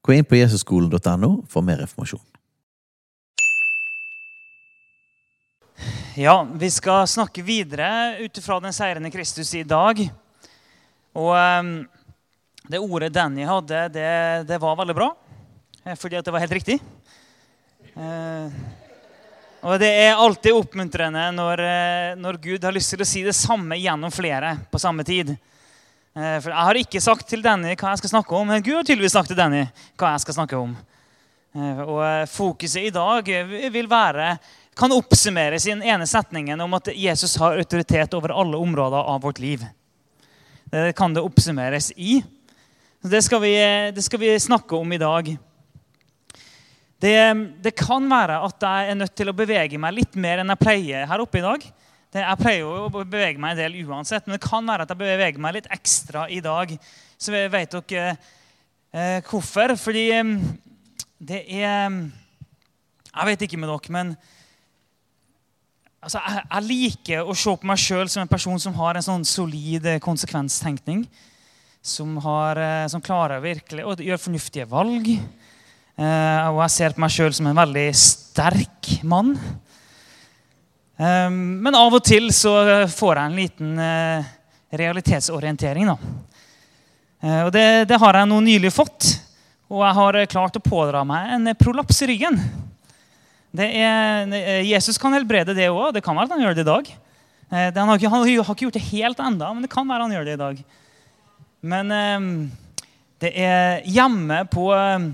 Gå inn på jesusskolen.no for mer informasjon. Ja, vi skal snakke videre ut ifra den seirende Kristus i dag. Og um, det ordet Danny hadde, det, det var veldig bra. eh, Fordi at det var helt riktig. Uh, og det er alltid oppmuntrende når, eh, når Gud har lyst til å si det samme gjennom flere på samme tid. Eh, For jeg har ikke sagt til Danny hva jeg skal snakke om, men Gud har tydeligvis sagt til Danny hva jeg skal snakke om. Eh, Og eh, fokuset i dag vil være kan oppsummeres i den ene setningen om at Jesus har autoritet over alle områder av vårt liv. Det kan det oppsummeres i. Det skal vi, det skal vi snakke om i dag. Det, det kan være at jeg er nødt til å bevege meg litt mer enn jeg pleier her oppe i dag. Det, jeg pleier jo å bevege meg en del uansett, men det kan være at jeg beveger meg litt ekstra i dag. Så vet dere eh, hvorfor. Fordi eh, det er Jeg vet ikke med dere, men altså, jeg, jeg liker å se på meg sjøl som en person som har en sånn solid eh, konsekvenstenkning. Som, har, eh, som klarer virkelig å gjøre fornuftige valg. Eh, og jeg ser på meg sjøl som en veldig sterk mann. Eh, men av og til så får jeg en liten eh, realitetsorientering. da. Eh, og det, det har jeg nå nylig fått. Og jeg har klart å pådra meg en prolaps i ryggen. Er, eh, Jesus kan helbrede det òg. Det kan være at han gjør det i dag. Eh, det, han, har ikke, han har ikke gjort det helt enda, men det kan være han gjør det i dag. Men eh, det er hjemme på, eh,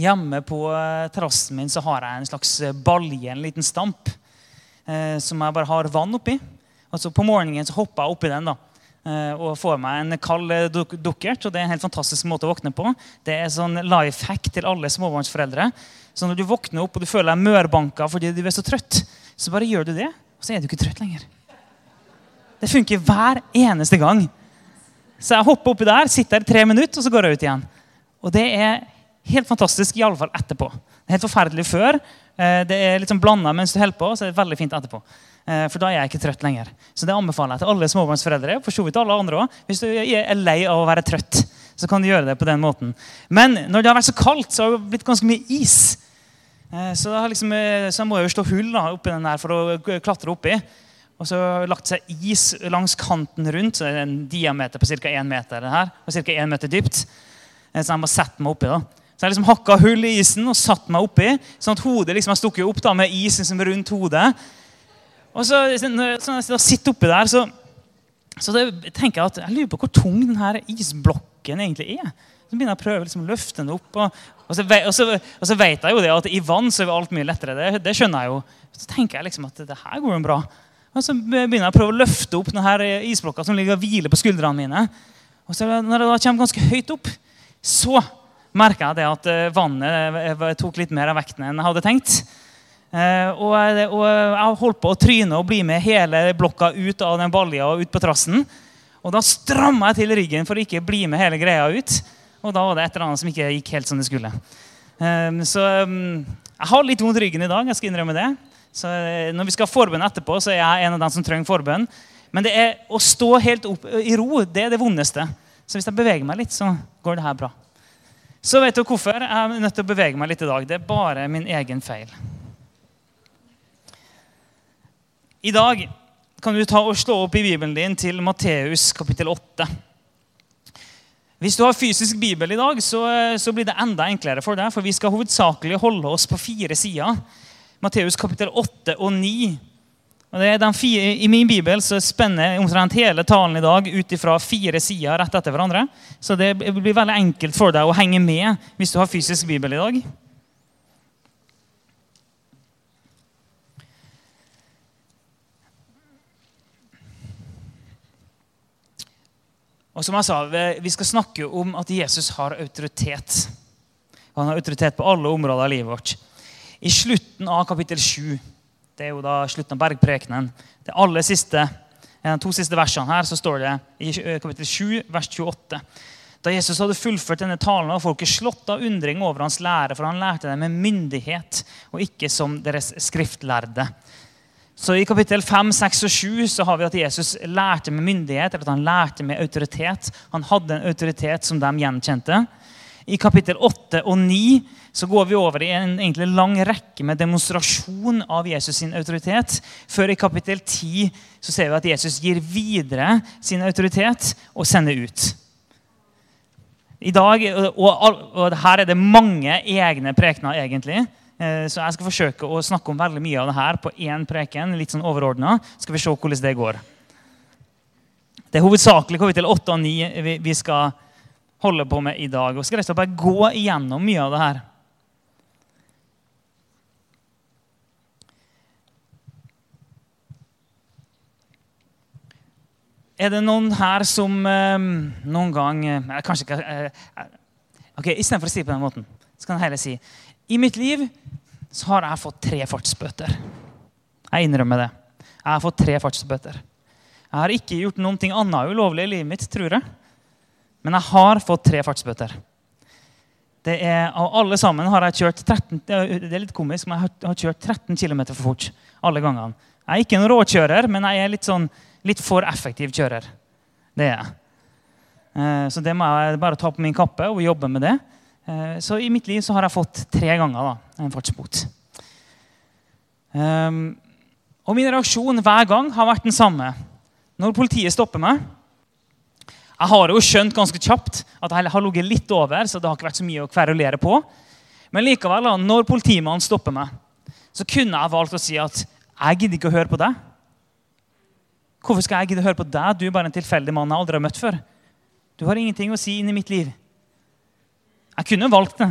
hjemme på eh, terrassen min så har jeg en slags eh, balje, en liten stamp, eh, som jeg bare har vann oppi. Og så På morgenen så hopper jeg oppi den da, eh, og får meg en kald eh, duk dukkert. og Det er en helt fantastisk måte å våkne på. Det er sånn life hack til alle småbarnsforeldre. Så når du våkner opp og du føler deg mørbanka fordi du er så trøtt, så bare gjør du det, og så er du ikke trøtt lenger. Det funker hver eneste gang. Så jeg hopper oppi der, sitter der tre minutter, og så går jeg ut igjen. Og det er helt fantastisk, iallfall etterpå. Det er helt forferdelig før. Eh, Det er litt sånn blanda mens du holder på, så er det veldig fint etterpå. Eh, For da er jeg ikke trøtt lenger. Så det anbefaler jeg til alle småbarnsforeldre. For så vidt alle andre også. Hvis du er lei av å være trøtt, så kan du gjøre det på den måten. Men når det har vært så kaldt, så har det blitt ganske mye is. Eh, Så, liksom, så må jeg jo slå hull da, oppi den der for å klatre oppi. Og så har det lagt seg is langs kanten rundt. så er det En diameter på ca. 1 meter. Den her, og ca. 1 meter dypt. Så jeg må sette meg oppi. da. Så jeg liksom hakka hull i isen og satt meg oppi. Sånn at hodet liksom har stukket opp da, med isen som rundt hodet. Og så, så når jeg sitter oppi der, så, så tenker jeg at jeg lurer på hvor tung denne isblokken egentlig er. Så begynner jeg å prøve liksom, å løfte den opp. Og, og, så, og, så, og så vet jeg jo det at i vann så er alt mye lettere. Det, det skjønner jeg jo. Så tenker jeg liksom at det her går jo bra. Og så begynner jeg å prøve å løfte opp denne isblokka som ligger og hviler på skuldrene mine. Og så når det da kommer ganske høyt opp, så merker jeg at eh, vannet eh, tok litt mer av vekten enn jeg hadde tenkt. Eh, og, og jeg holdt på å tryne og bli med hele blokka ut av den balja og ut på trassen. Og da stramma jeg til ryggen for å ikke bli med hele greia ut. Og da var det et eller annet som ikke gikk helt som det skulle. Så eh, jeg har litt vondt i ryggen i dag. jeg skal innrømme det. Så Når vi skal ha forbønn etterpå, så er jeg en av dem som trenger forbønn. Men det er å stå helt opp i ro det er det vondeste. Så hvis jeg beveger meg litt, så går det her bra. Så vet du hvorfor jeg er nødt til å bevege meg litt i dag. Det er bare min egen feil. I dag kan du ta og slå opp i Bibelen din til Matteus kapittel 8. Hvis du har fysisk bibel i dag, så, så blir det enda enklere for deg. For vi skal hovedsakelig holde oss på fire sider. Matteus kapittel 8 og 9. fire, I min bibel så spenner omtrent hele talen i dag ut ifra fire sider rett etter hverandre. Så det blir veldig enkelt for deg å henge med hvis du har fysisk bibel i dag. Og som jeg sa, Vi skal snakke om at Jesus har autoritet. Han har autoritet på alle områder av livet vårt. I slutten av kapittel 7, det er jo da slutten av bergprekenen, det aller siste, de to siste versene her, så står det i kapittel 7, vers 28. Da Jesus hadde fullført denne talen, var folket slått av undring over hans lære, for han lærte dem med myndighet og ikke som deres skriftlærde. Så I kapittel 5, 6 og 7 så har vi at Jesus lærte med myndighet, eller at han lærte med autoritet. Han hadde en autoritet som de gjenkjente. I kapittel 8 og 9 så går vi over i en egentlig lang rekke med demonstrasjon av Jesus sin autoritet. Før i kapittel 10 så ser vi at Jesus gir videre sin autoritet og sender ut. I dag, og, og Her er det mange egne prekener, egentlig. Eh, så jeg skal forsøke å snakke om veldig mye av det her på én preken. litt sånn overordnet. Skal vi se hvordan det går. Det er hovedsakelig kapittel 8 og 9 vi skal holde på med i dag. Og skal rett bare gå igjennom mye av det her. Er det noen her som eh, noen gang eh, Kanskje ikke eh, eh ok, Istedenfor å si det på den måten, så kan jeg heller si i mitt liv så har jeg fått tre fartsbøter. Jeg innrømmer det. Jeg har fått tre fartsbøter. Jeg har ikke gjort noe annet ulovlig i livet mitt, tror jeg. Men jeg har fått tre fartsbøter. Det er, og alle sammen har jeg kjørt 13, det er litt komisk, men jeg har kjørt 13 km for fort. alle gangene. Jeg er ikke en råkjører, men jeg er litt, sånn, litt for effektiv kjører. Det er jeg. Eh, så det må jeg bare ta på min kappe og jobbe med det. Eh, så i mitt liv så har jeg fått tre ganger da, en fartsbot. Um, og min reaksjon hver gang har vært den samme. Når politiet stopper meg Jeg har jo skjønt ganske kjapt at jeg har ligget litt over, så det har ikke vært så mye å kverulere på. Men likevel, når politimannen stopper meg, så kunne jeg valgt å si at jeg gidder ikke å høre på deg. Hvorfor skal jeg gidde å høre på deg? Du er bare en tilfeldig mann jeg aldri har møtt før. Du har ingenting å si inn i mitt liv. Jeg kunne valgt det,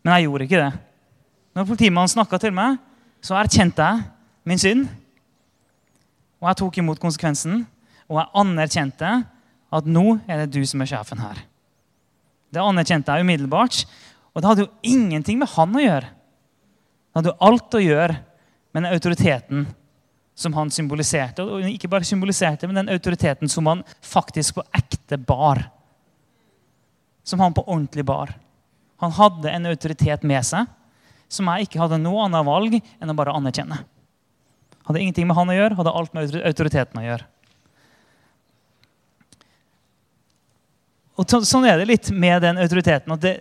men jeg gjorde ikke det. Når politimannen snakka til meg, så erkjente jeg min synd. Og jeg tok imot konsekvensen, og jeg anerkjente at nå er det du som er sjefen her. Det anerkjente jeg umiddelbart, og det hadde jo ingenting med han å gjøre. Det hadde jo alt å gjøre med den autoriteten som han symboliserte. Og ikke bare symboliserte, men den autoriteten som han faktisk på ekte bar som han på ordentlig bar. Han hadde en autoritet med seg som jeg ikke hadde noe annet valg enn å bare anerkjenne. Hadde ingenting med han å gjøre, hadde alt med autoriteten å gjøre. Og Sånn er det litt med den autoriteten. at det,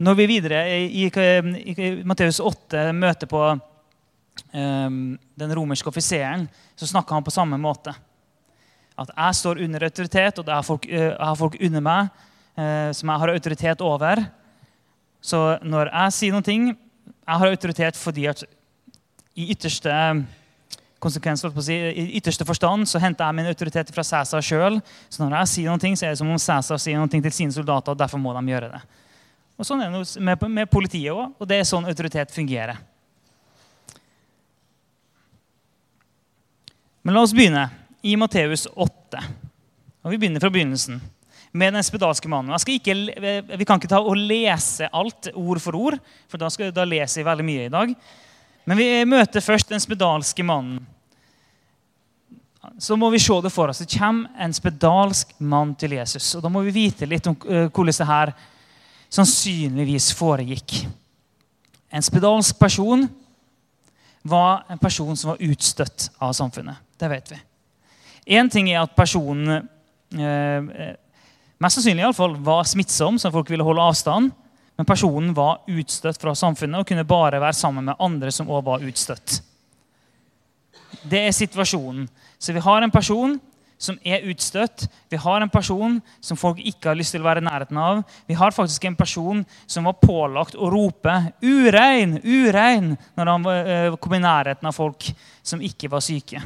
Når vi videre i, i, i Matteus 8 møter på um, den romerske offiseren, så snakker han på samme måte. At jeg står under autoritet, og folk, eh, jeg har folk under meg uh, som jeg har autoritet over. Så når jeg sier noe Jeg har autoritet fordi at i ytterste konsekvens, si, i ytterste forstand så henter jeg min autoritet fra Cæsar sjøl. Så når jeg sier noe, så er det som om Cæsar sier noe til sine soldater, og derfor må de gjøre det. Og Sånn er det med politiet òg, og det er sånn autoritet fungerer. Men la oss begynne i Matteus 8. Og Vi begynner fra begynnelsen med den spedalske mannen. Ikke, vi kan ikke ta og lese alt ord for ord, for da, skal, da leser jeg veldig mye i dag. Men vi møter først den spedalske mannen. Så må vi se det for oss. Det kommer en spedalsk mann til Jesus. Og Da må vi vite litt om uh, hvordan det her sannsynligvis foregikk. En spedalsk person var en person som var utstøtt av samfunnet. Det vet vi. Én ting er at personen eh, mest sannsynlig i alle fall, var smittsom, så folk ville holde avstand. Men personen var utstøtt fra samfunnet og kunne bare være sammen med andre som også var utstøtt. Det er situasjonen. Så vi har en person som er utstøtt. Vi har en person som folk ikke har lyst til å være i nærheten av. Vi har faktisk en person som var pålagt å rope 'urein', 'urein' når han eh, kom i nærheten av folk som ikke var syke.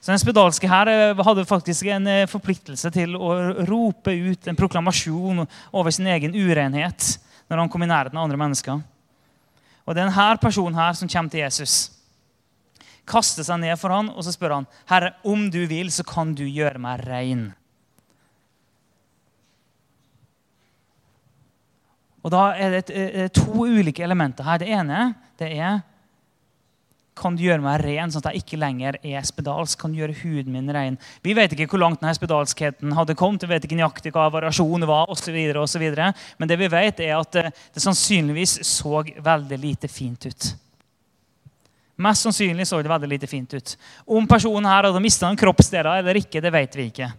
Så Den spedalske her eh, hadde faktisk en eh, forpliktelse til å rope ut en proklamasjon over sin egen urenhet når han kom i nærheten av andre mennesker. Og Det er denne personen her som kommer til Jesus. Kaster seg ned for han, og så spør han, 'Herre, om du vil, så kan du gjøre meg rein.' Og da er det et, eh, to ulike elementer her. Det ene det er kan du gjøre meg ren, sånn at jeg ikke lenger er spedalsk? Kan du gjøre huden min ren? Vi vet ikke hvor langt denne spedalskheten hadde kommet. Vi vet ikke nøyaktig hva variasjonen var, og så videre, og så Men det vi vet, er at det, det sannsynligvis så veldig lite fint ut. Mest sannsynlig så det veldig lite fint ut. Om personen her hadde mista en kroppsdeler eller ikke, det vet vi ikke.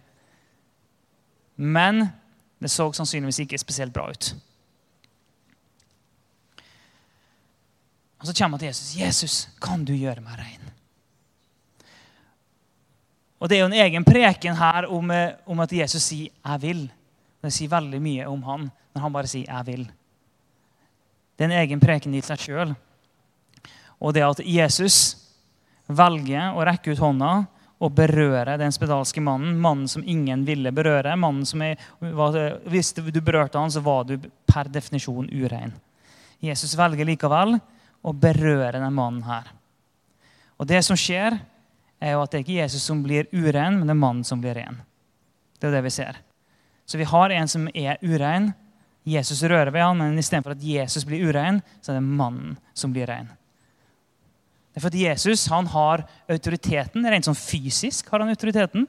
Men det så sannsynligvis ikke spesielt bra ut. Og så kommer han til Jesus. 'Jesus, kan du gjøre meg rein?' Og Det er jo en egen preken her om, eh, om at Jesus sier 'jeg vil'. Det sier veldig mye om han når han bare sier 'jeg vil'. Det er en egen preken i seg sjøl. Og det at Jesus velger å rekke ut hånda og berøre den spedalske mannen, mannen som ingen ville berøre. mannen som er, Hvis du berørte han, så var du per definisjon urein. Jesus velger likevel å berøre denne mannen her. Og det som skjer, er jo at det er ikke Jesus som blir urein, men det er mannen som blir ren. Det er det vi ser. Så vi har en som er urein. Jesus rører ved ham, men istedenfor at Jesus blir urein, så er det mannen som blir rein. Det er for at Jesus han har autoriteten, rent sånn fysisk har han autoriteten.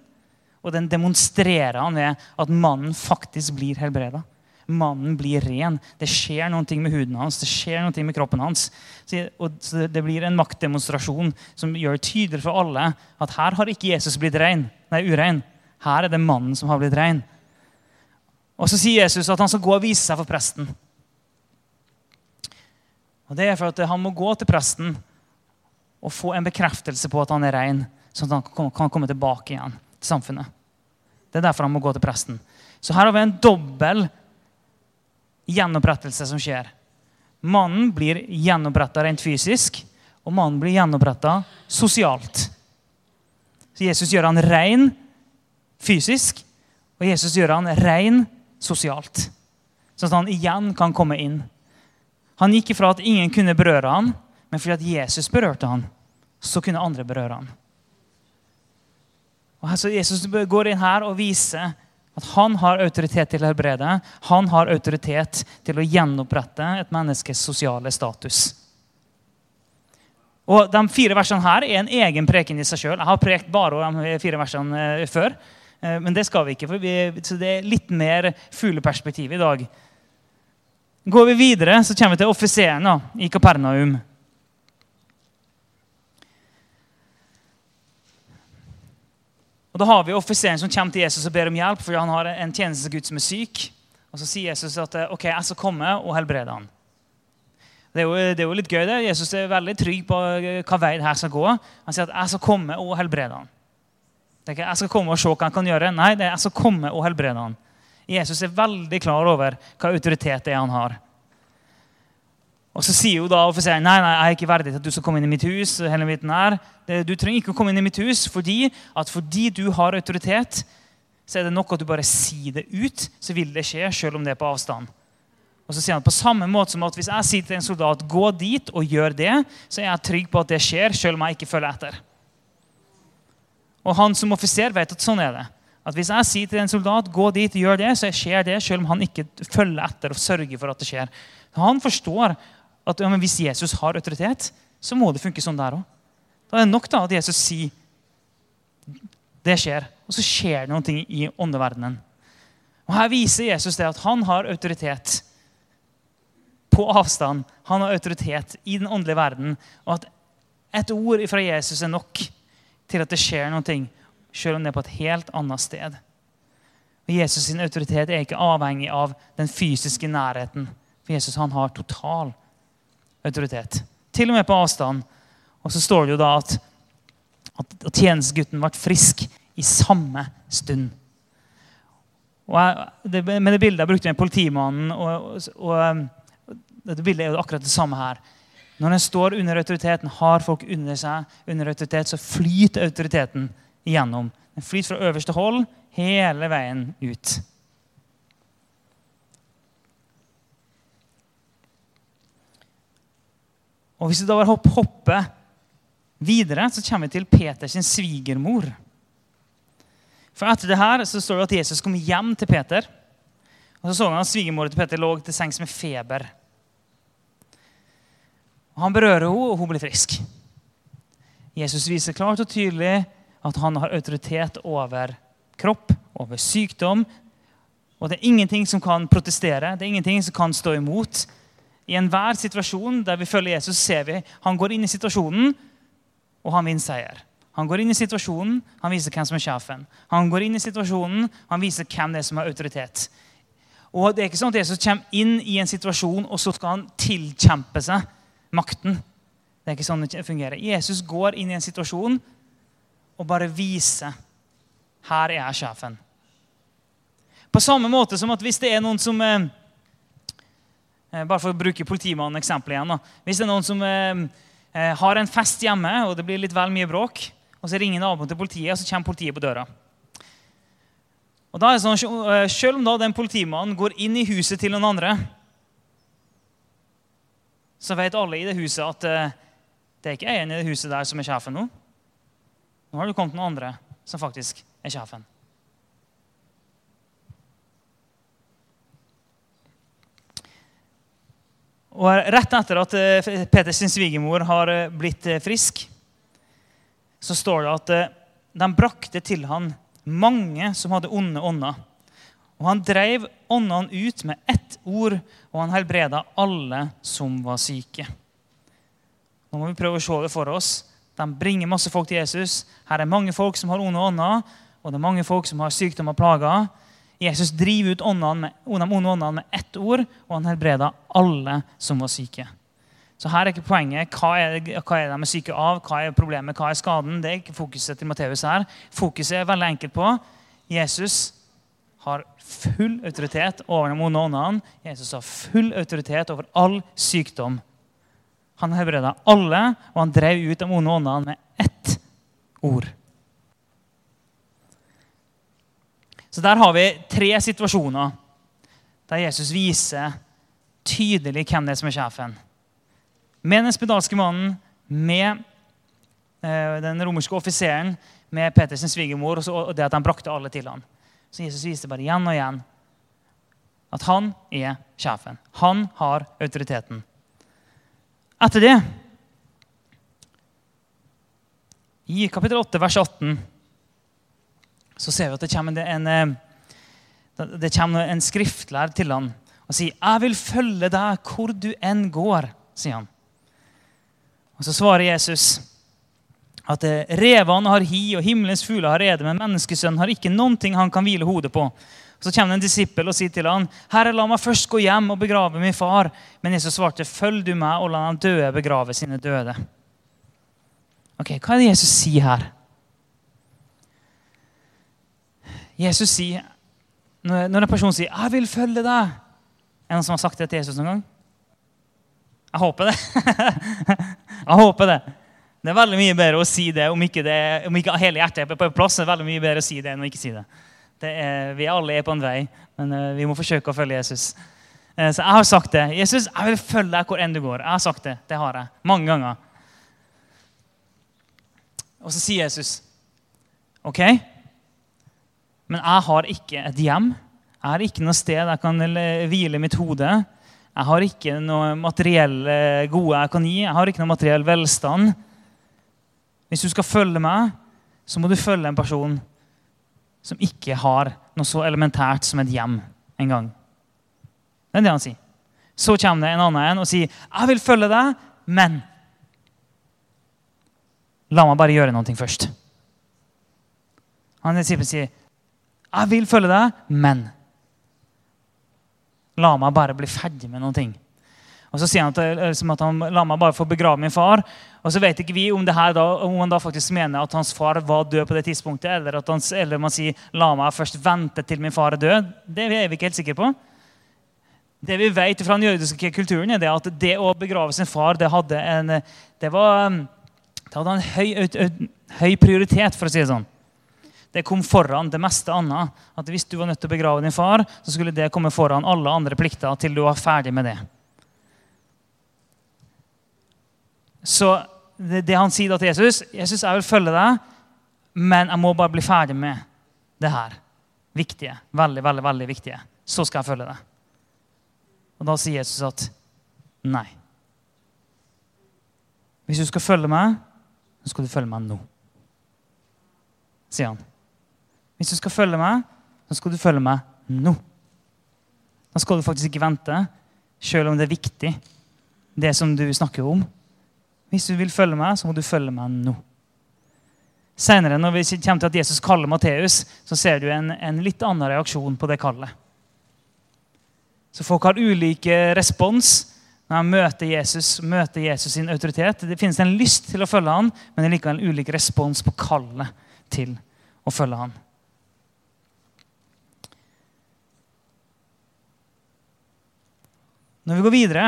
Og den demonstrerer han ved at mannen faktisk blir helbreda. Mannen blir ren. Det skjer noe med huden hans, det skjer noe med kroppen hans. Så det blir en maktdemonstrasjon som gjør tydelig for alle at her har ikke Jesus blitt ren, nei, urein. Her er det mannen som har blitt ren. Og så sier Jesus at han skal gå og vise seg for presten. Og Det er for at han må gå til presten og få en bekreftelse på at han er ren, sånn at han kan komme tilbake igjen til samfunnet. Det er derfor han må gå til presten. Så her har vi en dobbel gjenopprettelse som skjer. Mannen blir gjenoppretta rent fysisk, og mannen blir gjenoppretta sosialt. Så Jesus gjør han ren fysisk, og Jesus gjør han ren sosialt. Sånn at han igjen kan komme inn. Han gikk ifra at ingen kunne berøre ham, men fordi at Jesus berørte ham, så kunne andre berøre ham. Og så Jesus går inn her og viser at han har autoritet til å helbrede. Han har autoritet til å gjenopprette et menneskes sosiale status. Og De fire versene her er en egen preken i seg sjøl. Jeg har prekt bare de fire versene eh, før. Eh, men det skal vi ikke, for vi, så det er litt mer fugleperspektiv i dag. Går vi videre, så kommer vi til offiseren i Kapernaum. Og Da har vi offiseren som kommer til Jesus og ber om hjelp fordi han har en tjenestegutt som er syk. Og Så sier Jesus at ok, jeg skal komme og helbrede han. Det er, jo, det er jo litt gøy. det. Jesus er veldig trygg på eh, hva vei det her skal gå. Han sier at jeg skal komme og helbrede han. Det er ikke jeg skal komme og se hva han kan gjøre. Nei, det er jeg skal komme og helbrede han. Jesus er veldig klar over hva autoritet det er han har. Og så sier jo da offiseren nei, nei, jeg er ikke verdig til at du skal komme inn i mitt hus. hele biten her. Du trenger ikke å komme inn i mitt hus fordi at fordi du har autoritet, så er det nok at du bare sier det ut, så vil det skje, selv om det er på avstand. Og så sier han på samme måte som at Hvis jeg sier til en soldat gå dit og gjør det, så er jeg trygg på at det skjer, selv om jeg ikke følger etter. Og han som offiser vet at sånn er det. At Hvis jeg sier til en soldat gå dit og gjør det, så skjer det, selv om han ikke følger etter og sørger for at det skjer. Han forstår at ja, hvis Jesus har autoritet, så må det funke sånn der òg. Da er det nok da at Jesus sier det skjer. Og så skjer det noe i åndeverdenen. Og Her viser Jesus det at han har autoritet på avstand. Han har autoritet i den åndelige verden. Og at et ord fra Jesus er nok til at det skjer noe, selv om det er på et helt annet sted. Og Jesus' sin autoritet er ikke avhengig av den fysiske nærheten. For Jesus han har total autoritet autoritet. Til og med på avstand. Og så står det jo da at, at, at tjenestegutten ble frisk i samme stund. Jeg, det, med det bildet jeg brukte med politimannen og, og, og, Dette bildet er jo akkurat det samme her. Når en står under autoriteten, har folk under seg under autoritet, så flyter autoriteten igjennom. Den flyter fra øverste hold hele veien ut. Og Hvis vi da hopper videre, så kommer vi til Peters svigermor. For Etter det her så står det at Jesus kom hjem til Peter. Og så så han at svigermora til Peter lå til sengs med feber. Og Han berører henne, og hun blir frisk. Jesus viser klart og tydelig at han har autoritet over kropp, over sykdom. Og det er ingenting som kan protestere, det er ingenting som kan stå imot. I enhver situasjon der vi følger Jesus, ser vi han går inn i situasjonen, og han vinner seier. Han går inn i situasjonen, han viser hvem som er sjefen. Han går inn i situasjonen, han viser hvem det er som har autoritet. Og det er ikke sånn at Jesus kommer inn i en situasjon, og så skal han tilkjempe seg makten. Det er ikke sånn det fungerer. Jesus går inn i en situasjon og bare viser her er jeg sjefen. På samme måte som at hvis det er noen som eh, Bare for å bruke politimannen-eksempelet igjen. Da. Hvis det er noen som eh, eh, har en fest hjemme, og det blir litt vel mye bråk, og så ringer naboen til politiet, og så kommer politiet på døra. Og da er det sånn, eh, Selv om da den politimannen går inn i huset til noen andre, så vet alle i det huset at eh, det er ikke eieren i det huset der som er sjefen nå. Nå har det kommet noen andre som faktisk er sjefen. Og Rett etter at eh, Peters svigermor har eh, blitt eh, frisk, så står det at de brakte til han mange som hadde onde ånder. Og han drev åndene ut med ett ord, og han helbreda alle som var syke. Nå må vi prøve å se det for oss. De bringer masse folk til Jesus. Her er mange folk som har onde ånder, og det er mange folk som har sykdom og plager. Jesus driver ut åndene med, de onde åndene med ett ord, og han helbreda alle som var syke. Så her er ikke poenget hva er, hva er de er syke av, hva er problemet, hva er skaden. Det er ikke fokuset til Matteus her. Fokuset er veldig enkelt på Jesus har full autoritet over de onde åndene. Jesus har full autoritet over all sykdom. Han helbreda alle, og han drev ut de onde åndene med ett ord. Så der har vi tre situasjoner der Jesus viser tydelig hvem det er som er sjefen. Med den spedalske mannen, med eh, den romerske offiseren, med Peters svigermor og det at han brakte alle til ham. Så Jesus viser bare igjen og igjen at han er sjefen. Han har autoriteten. Etter det, i kapittel 8, vers 18, så ser vi at det kommer en, eh, det kommer en skriftlær til han og sier 'Jeg vil følge deg hvor du enn går', sier han. Og Så svarer Jesus at eh, revene har hi, og himmelens fugler har rede, men menneskesønnen har ikke noen ting han kan hvile hodet på. Så kommer det en disippel og sier til han, 'Herre, la meg først gå hjem og begrave min far.' Men Jesus svarte, 'Følg du meg, og la han døde begrave sine døde.' Ok, Hva er det Jesus sier her? Jesus sier, Når en person sier 'Jeg vil følge deg' Er det noen som har sagt det til Jesus noen gang? Jeg håper det. jeg håper det. Det er veldig mye bedre å si det om ikke, det, om ikke hele hjertet er på plass. det er veldig mye bedre å si det enn å ikke si det. det er, vi alle er på en vei, men uh, vi må forsøke å følge Jesus. Uh, så jeg har sagt det. 'Jesus, jeg vil følge deg hvor enn du går.' Jeg har sagt det. Det har jeg. Mange ganger. Og så sier Jesus, 'OK, men jeg har ikke et hjem. Jeg har ikke noe sted jeg kan hvile mitt hode. Jeg har ikke noe materielle gode jeg kan gi. Jeg har ikke noe materiell velstand. Hvis du skal følge meg, så må du følge en person som ikke har noe så elementært som et hjem engang. Det er det han sier. Så kommer det en annen en og sier, 'Jeg vil følge deg, men' La meg bare gjøre noe først. Han sier, 'Jeg vil følge deg, men' La meg bare bli ferdig med noen ting. Og så sier han at, at han la meg bare få begrave min far. Og så vet ikke vi om, da, om han da faktisk mener at hans far var død på det tidspunktet, eller, at han, eller man sier la meg først vente til min far er død. Det er vi ikke helt sikre på. Det vi vet fra den jødiske kulturen, er at det å begrave sin far det hadde en, det var, det hadde en høy, høy prioritet, for å si det sånn. Det kom foran det meste annet. At Hvis du var nødt til å begrave din far, så skulle det komme foran alle andre plikter til du var ferdig med det. Så det, det han sier da til Jesus Jesus, jeg vil følge deg, men jeg må bare bli ferdig med det her. Viktige. Veldig, veldig, veldig viktige. så skal jeg følge deg. Og da sier Jesus at nei. Hvis du skal følge meg, så skal du følge meg nå. Sier han. Hvis du skal følge meg, så skal du følge meg nå. Da skal du faktisk ikke vente, selv om det er viktig, det som du snakker om. Hvis du vil følge meg, så må du følge meg nå. Senere, når vi kommer til at Jesus kaller Matteus, så ser du en, en litt annen reaksjon på det kallet. Så folk har ulike respons når de møter Jesus, møter Jesus sin autoritet. Det finnes en lyst til å følge han, men det er likevel en ulik respons på kallet til å følge han. Når vi går videre,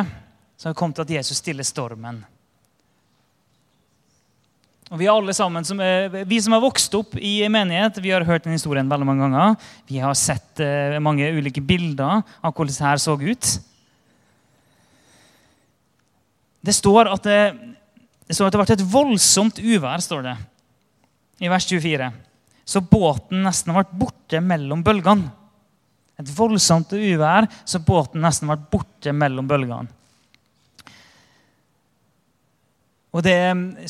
så har vi kommet til at Jesus stiller stormen. Og Vi alle sammen, som, vi som har vokst opp i menighet, vi har hørt den historien veldig mange ganger. Vi har sett eh, mange ulike bilder av hvordan det her så ut. Det står at det, det, står at det ble et voldsomt uvær, står det i vers 24. Så båten nesten ble borte mellom bølgene. Et voldsomt uvær, så båten nesten ble borte mellom bølgene. Det,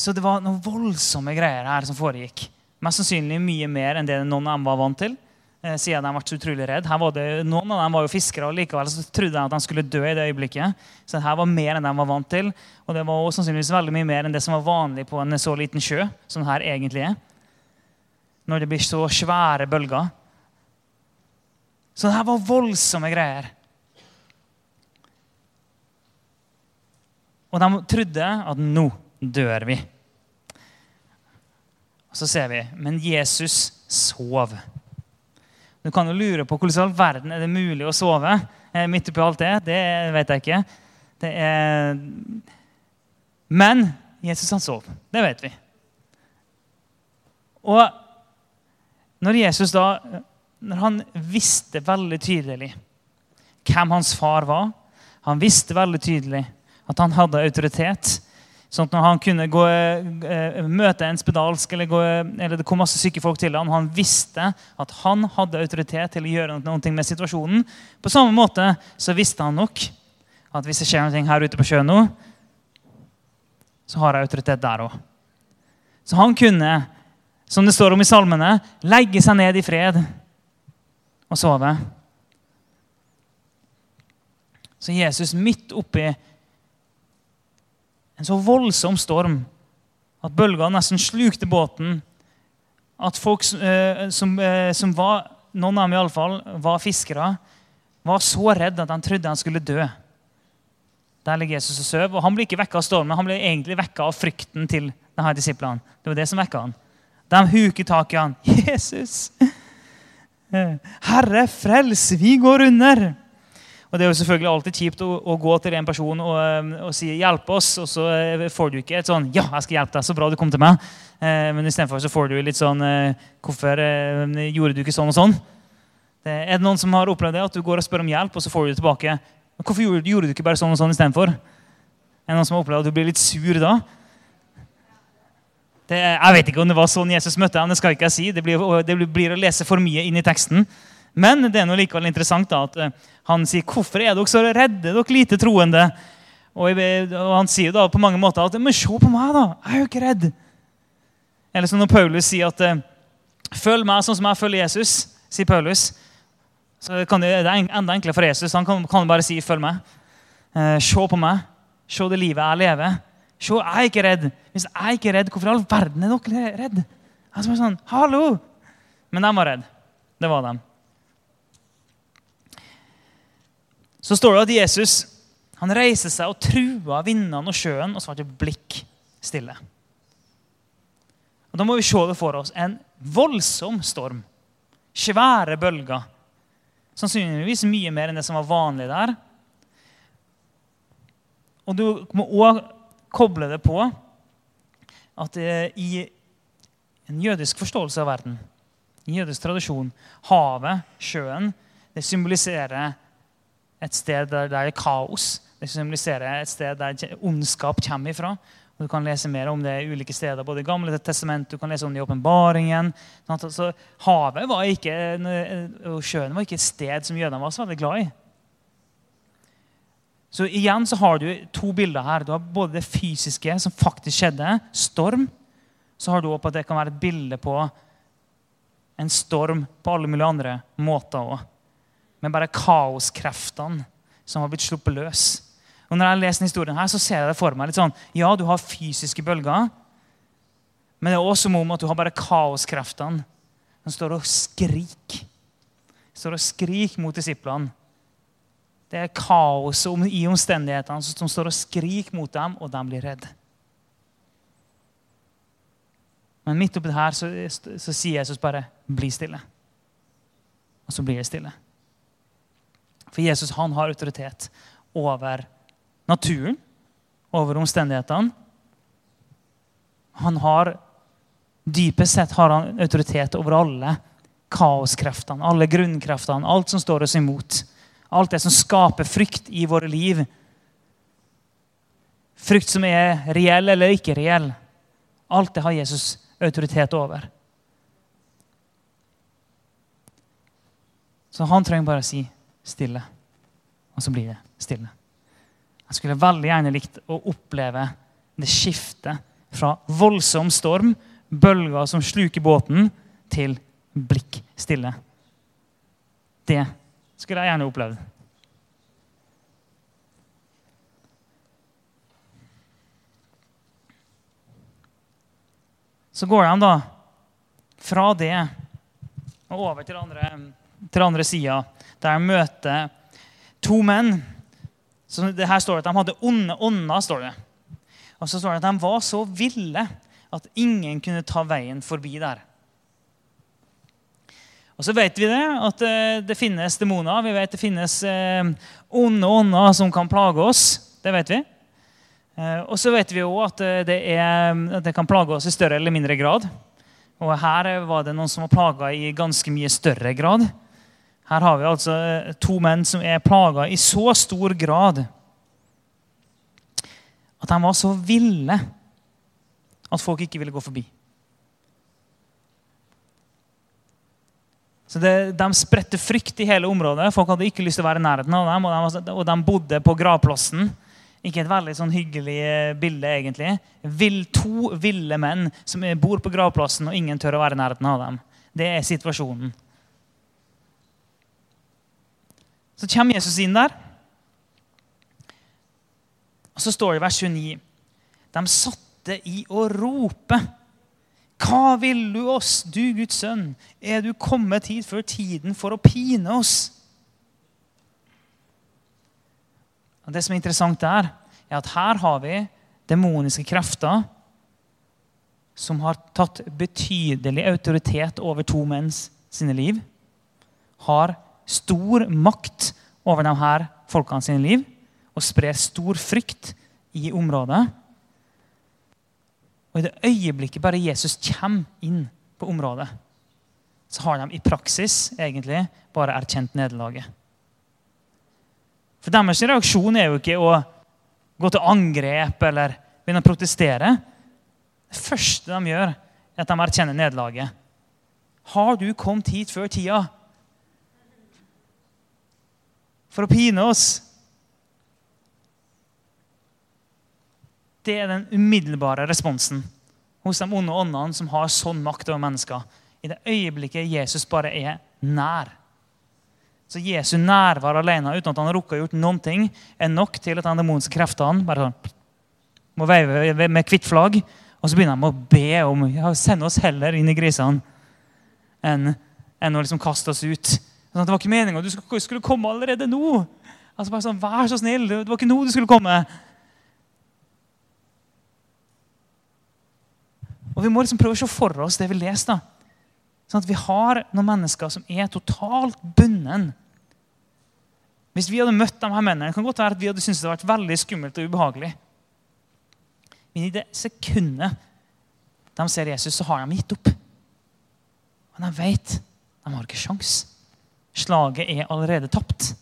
så det var noen voldsomme greier her som foregikk. Mest sannsynlig mye mer enn det noen av dem var vant til. Eh, siden de ble så utrolig redd. Det, noen av dem var jo fiskere, og likevel så trodde de at de skulle dø i det øyeblikket. Så her var mer enn de var vant til. Og det var også sannsynligvis veldig mye mer enn det som var vanlig på en så liten sjø. som det her egentlig er. Når det blir så svære bølger. Så det her var voldsomme greier. Og de trodde at nå dør vi. Og så ser vi Men Jesus sov. Du kan jo lure på hvordan i all verden er det mulig å sove eh, midt oppi alt det. Det vet jeg ikke. Det er... Men Jesus han sov. Det vet vi. Og når Jesus da når han visste veldig tydelig hvem hans far var Han visste veldig tydelig at han hadde autoritet Sånn at når han kunne gå, eh, møte en spedalsk, eller, gå, eller det kom masse syke folk til ham, han visste at han hadde autoritet til å gjøre noe med situasjonen. På samme måte så visste han nok at hvis det skjer noe her ute på sjøen nå, så har jeg autoritet der òg. Så han kunne, som det står om i salmene, legge seg ned i fred og sove. Så Jesus midt oppi en så voldsom storm at bølgene nesten slukte båten. At folk eh, som, eh, som var noen av dem i alle fall, var fiskere, var så redd at de trodde han skulle dø. Der ligger Jesus og sover. Og han blir ikke vekka av stormen, han blir egentlig vekka av frykten til denne disiplene. Det var det som vekka han. De huker tak i han. 'Jesus! Herre, frels! Vi går under!' Og Det er jo selvfølgelig alltid kjipt å, å gå til en person og, um, og, si 'hjelp oss', og så eh, får du ikke et sånn 'ja, jeg skal hjelpe deg', så bra du kom til meg. Eh, men istedenfor så får du litt sånn eh, 'hvorfor eh, gjorde du ikke sånn og sånn'? Det er det noen som har opplevd det, at du går og spør om hjelp, og så får du det tilbake. 'Hvorfor gjorde, gjorde du ikke bare sånn og sånn istedenfor'? Er det noen som har opplevd at du blir litt sur da? Det, jeg vet ikke om det var sånn Jesus møtte ham. Det skal ikke jeg si. Det blir, det blir å lese for mye inn i teksten. Men det er noe likevel interessant da, at eh, han sier 'Hvorfor er dere så redde, dere lite troende?' Og, og han sier da på mange måter at 'Men se på meg, da! Jeg er jo ikke redd.' Eller som når Paulus sier at eh, 'Følg meg sånn som jeg følger Jesus', sier Paulus. Så det, det er enda enklere for Jesus. Han kan, kan bare si 'følg meg'. Eh, se på meg. Se det livet jeg lever. Se, jeg er ikke redd. Hvis jeg er ikke redd, hvorfor i all verden er dere redd? Altså, sånn, Hallo! Men de var redde. Det var de. så står det at Jesus han reiser seg og trua vindene og sjøen, og så det blikk stille. Og Da må vi se det for oss. En voldsom storm. Svære bølger. Sannsynligvis mye mer enn det som var vanlig der. Og du må òg koble det på at i en jødisk forståelse av verden, i jødisk tradisjon, havet, sjøen, det symboliserer et sted der det er kaos. Det symboliserer et sted der ondskap kommer ifra. Og Du kan lese mer om det i ulike steder, både i Gamle testament, du kan lese om det i åpenbaringen. Så havet var ikke, og sjøen var ikke et sted som jødene var så veldig glad i. Så igjen så har du to bilder her. Du har både det fysiske, som faktisk skjedde, storm. Så har du også at det kan være et bilde på en storm på alle mulige andre måter òg. Men bare kaoskreftene som har blitt sluppet løs. Og Når jeg leser historien, her, så ser jeg det for meg litt sånn, ja, du har fysiske bølger, men det er også som om at du har bare kaoskreftene som står og skriker. Står og skriker mot disiplene. Det er kaoset i omstendighetene som står og skriker mot dem, og de blir redde. Men midt oppi det her så, så sier Jesus bare 'bli stille'. Og så blir det stille. For Jesus han har autoritet over naturen, over omstendighetene. Han har Dypest sett har han autoritet over alle kaoskreftene, alle grunnkreftene, alt som står oss imot. Alt det som skaper frykt i våre liv. Frykt som er reell eller ikke reell. Alt det har Jesus autoritet over. Så han trenger bare å si stille, og så blir det stille. Jeg skulle veldig gjerne likt å oppleve det skiftet fra voldsom storm, bølger som sluker båten, til blikk stille. Det skulle jeg gjerne opplevd. Så går de da fra det og over til andre, andre sida, der de møter to menn. Så det her står det at De hadde onde ånder. står det. Og så står det at de var så ville at ingen kunne ta veien forbi der. Og så vet vi det, at eh, det finnes demoner. Vi vet det finnes eh, onde ånder som kan plage oss. Det vet vi. Eh, og så vet vi òg at at det, kan plage oss i større eller mindre grad. Og her var det noen som var plaga i ganske mye større grad. Her har vi altså to menn som er plaga i så stor grad at de var så ville at folk ikke ville gå forbi. Så det, De spredte frykt i hele området. Folk hadde ikke lyst til å være i nærheten av dem. Og de, og de bodde på gravplassen. Ikke et veldig sånn hyggelig eh, bilde, egentlig. Vil, to ville menn som bor på gravplassen, og ingen tør å være i nærheten av dem. Det er situasjonen. Så kommer Jesus inn der. Og så står det i vers 29 De satte i å rope hva vil du oss, du Guds sønn? Er du kommet hit før tiden for å pine oss? Og det som er interessant der, er at her har vi demoniske krefter som har tatt betydelig autoritet over to menns sine liv. Har stor makt over de her folkene sine liv og sprer stor frykt i området. Og i det øyeblikket bare Jesus kommer inn på området, så har de i praksis egentlig bare erkjent nederlaget. For Deres reaksjon er jo ikke å gå til angrep eller begynne å protestere. Det første de gjør, er at de erkjenner nederlaget. Har du kommet hit før tida for å pine oss? Det er den umiddelbare responsen hos de onde åndene som har sånn makt over mennesker. I det øyeblikket Jesus bare er nær. Så Jesu nærvær alene uten at han har rukket å gjort noen ting, er nok til at de demonske kreftene bare sånn, må veive med hvitt flagg. Og så begynner de å be om ja, send oss heller inn i grisene enn, enn å liksom kaste oss ut. Sånn, det var ikke meninga du skulle komme allerede nå. Altså bare sånn, Vær så snill, det var ikke nå du skulle komme. Og Vi må liksom prøve å se for oss det vi leser. da. Sånn at Vi har noen mennesker som er totalt bunden. Hvis vi hadde møtt de her mennene, kan godt være at vi hadde syntes det hadde vært veldig skummelt og ubehagelig. Men i det sekundet de ser Jesus, så har de gitt opp. Men de vet de har ikke sjans. Slaget er allerede tapt.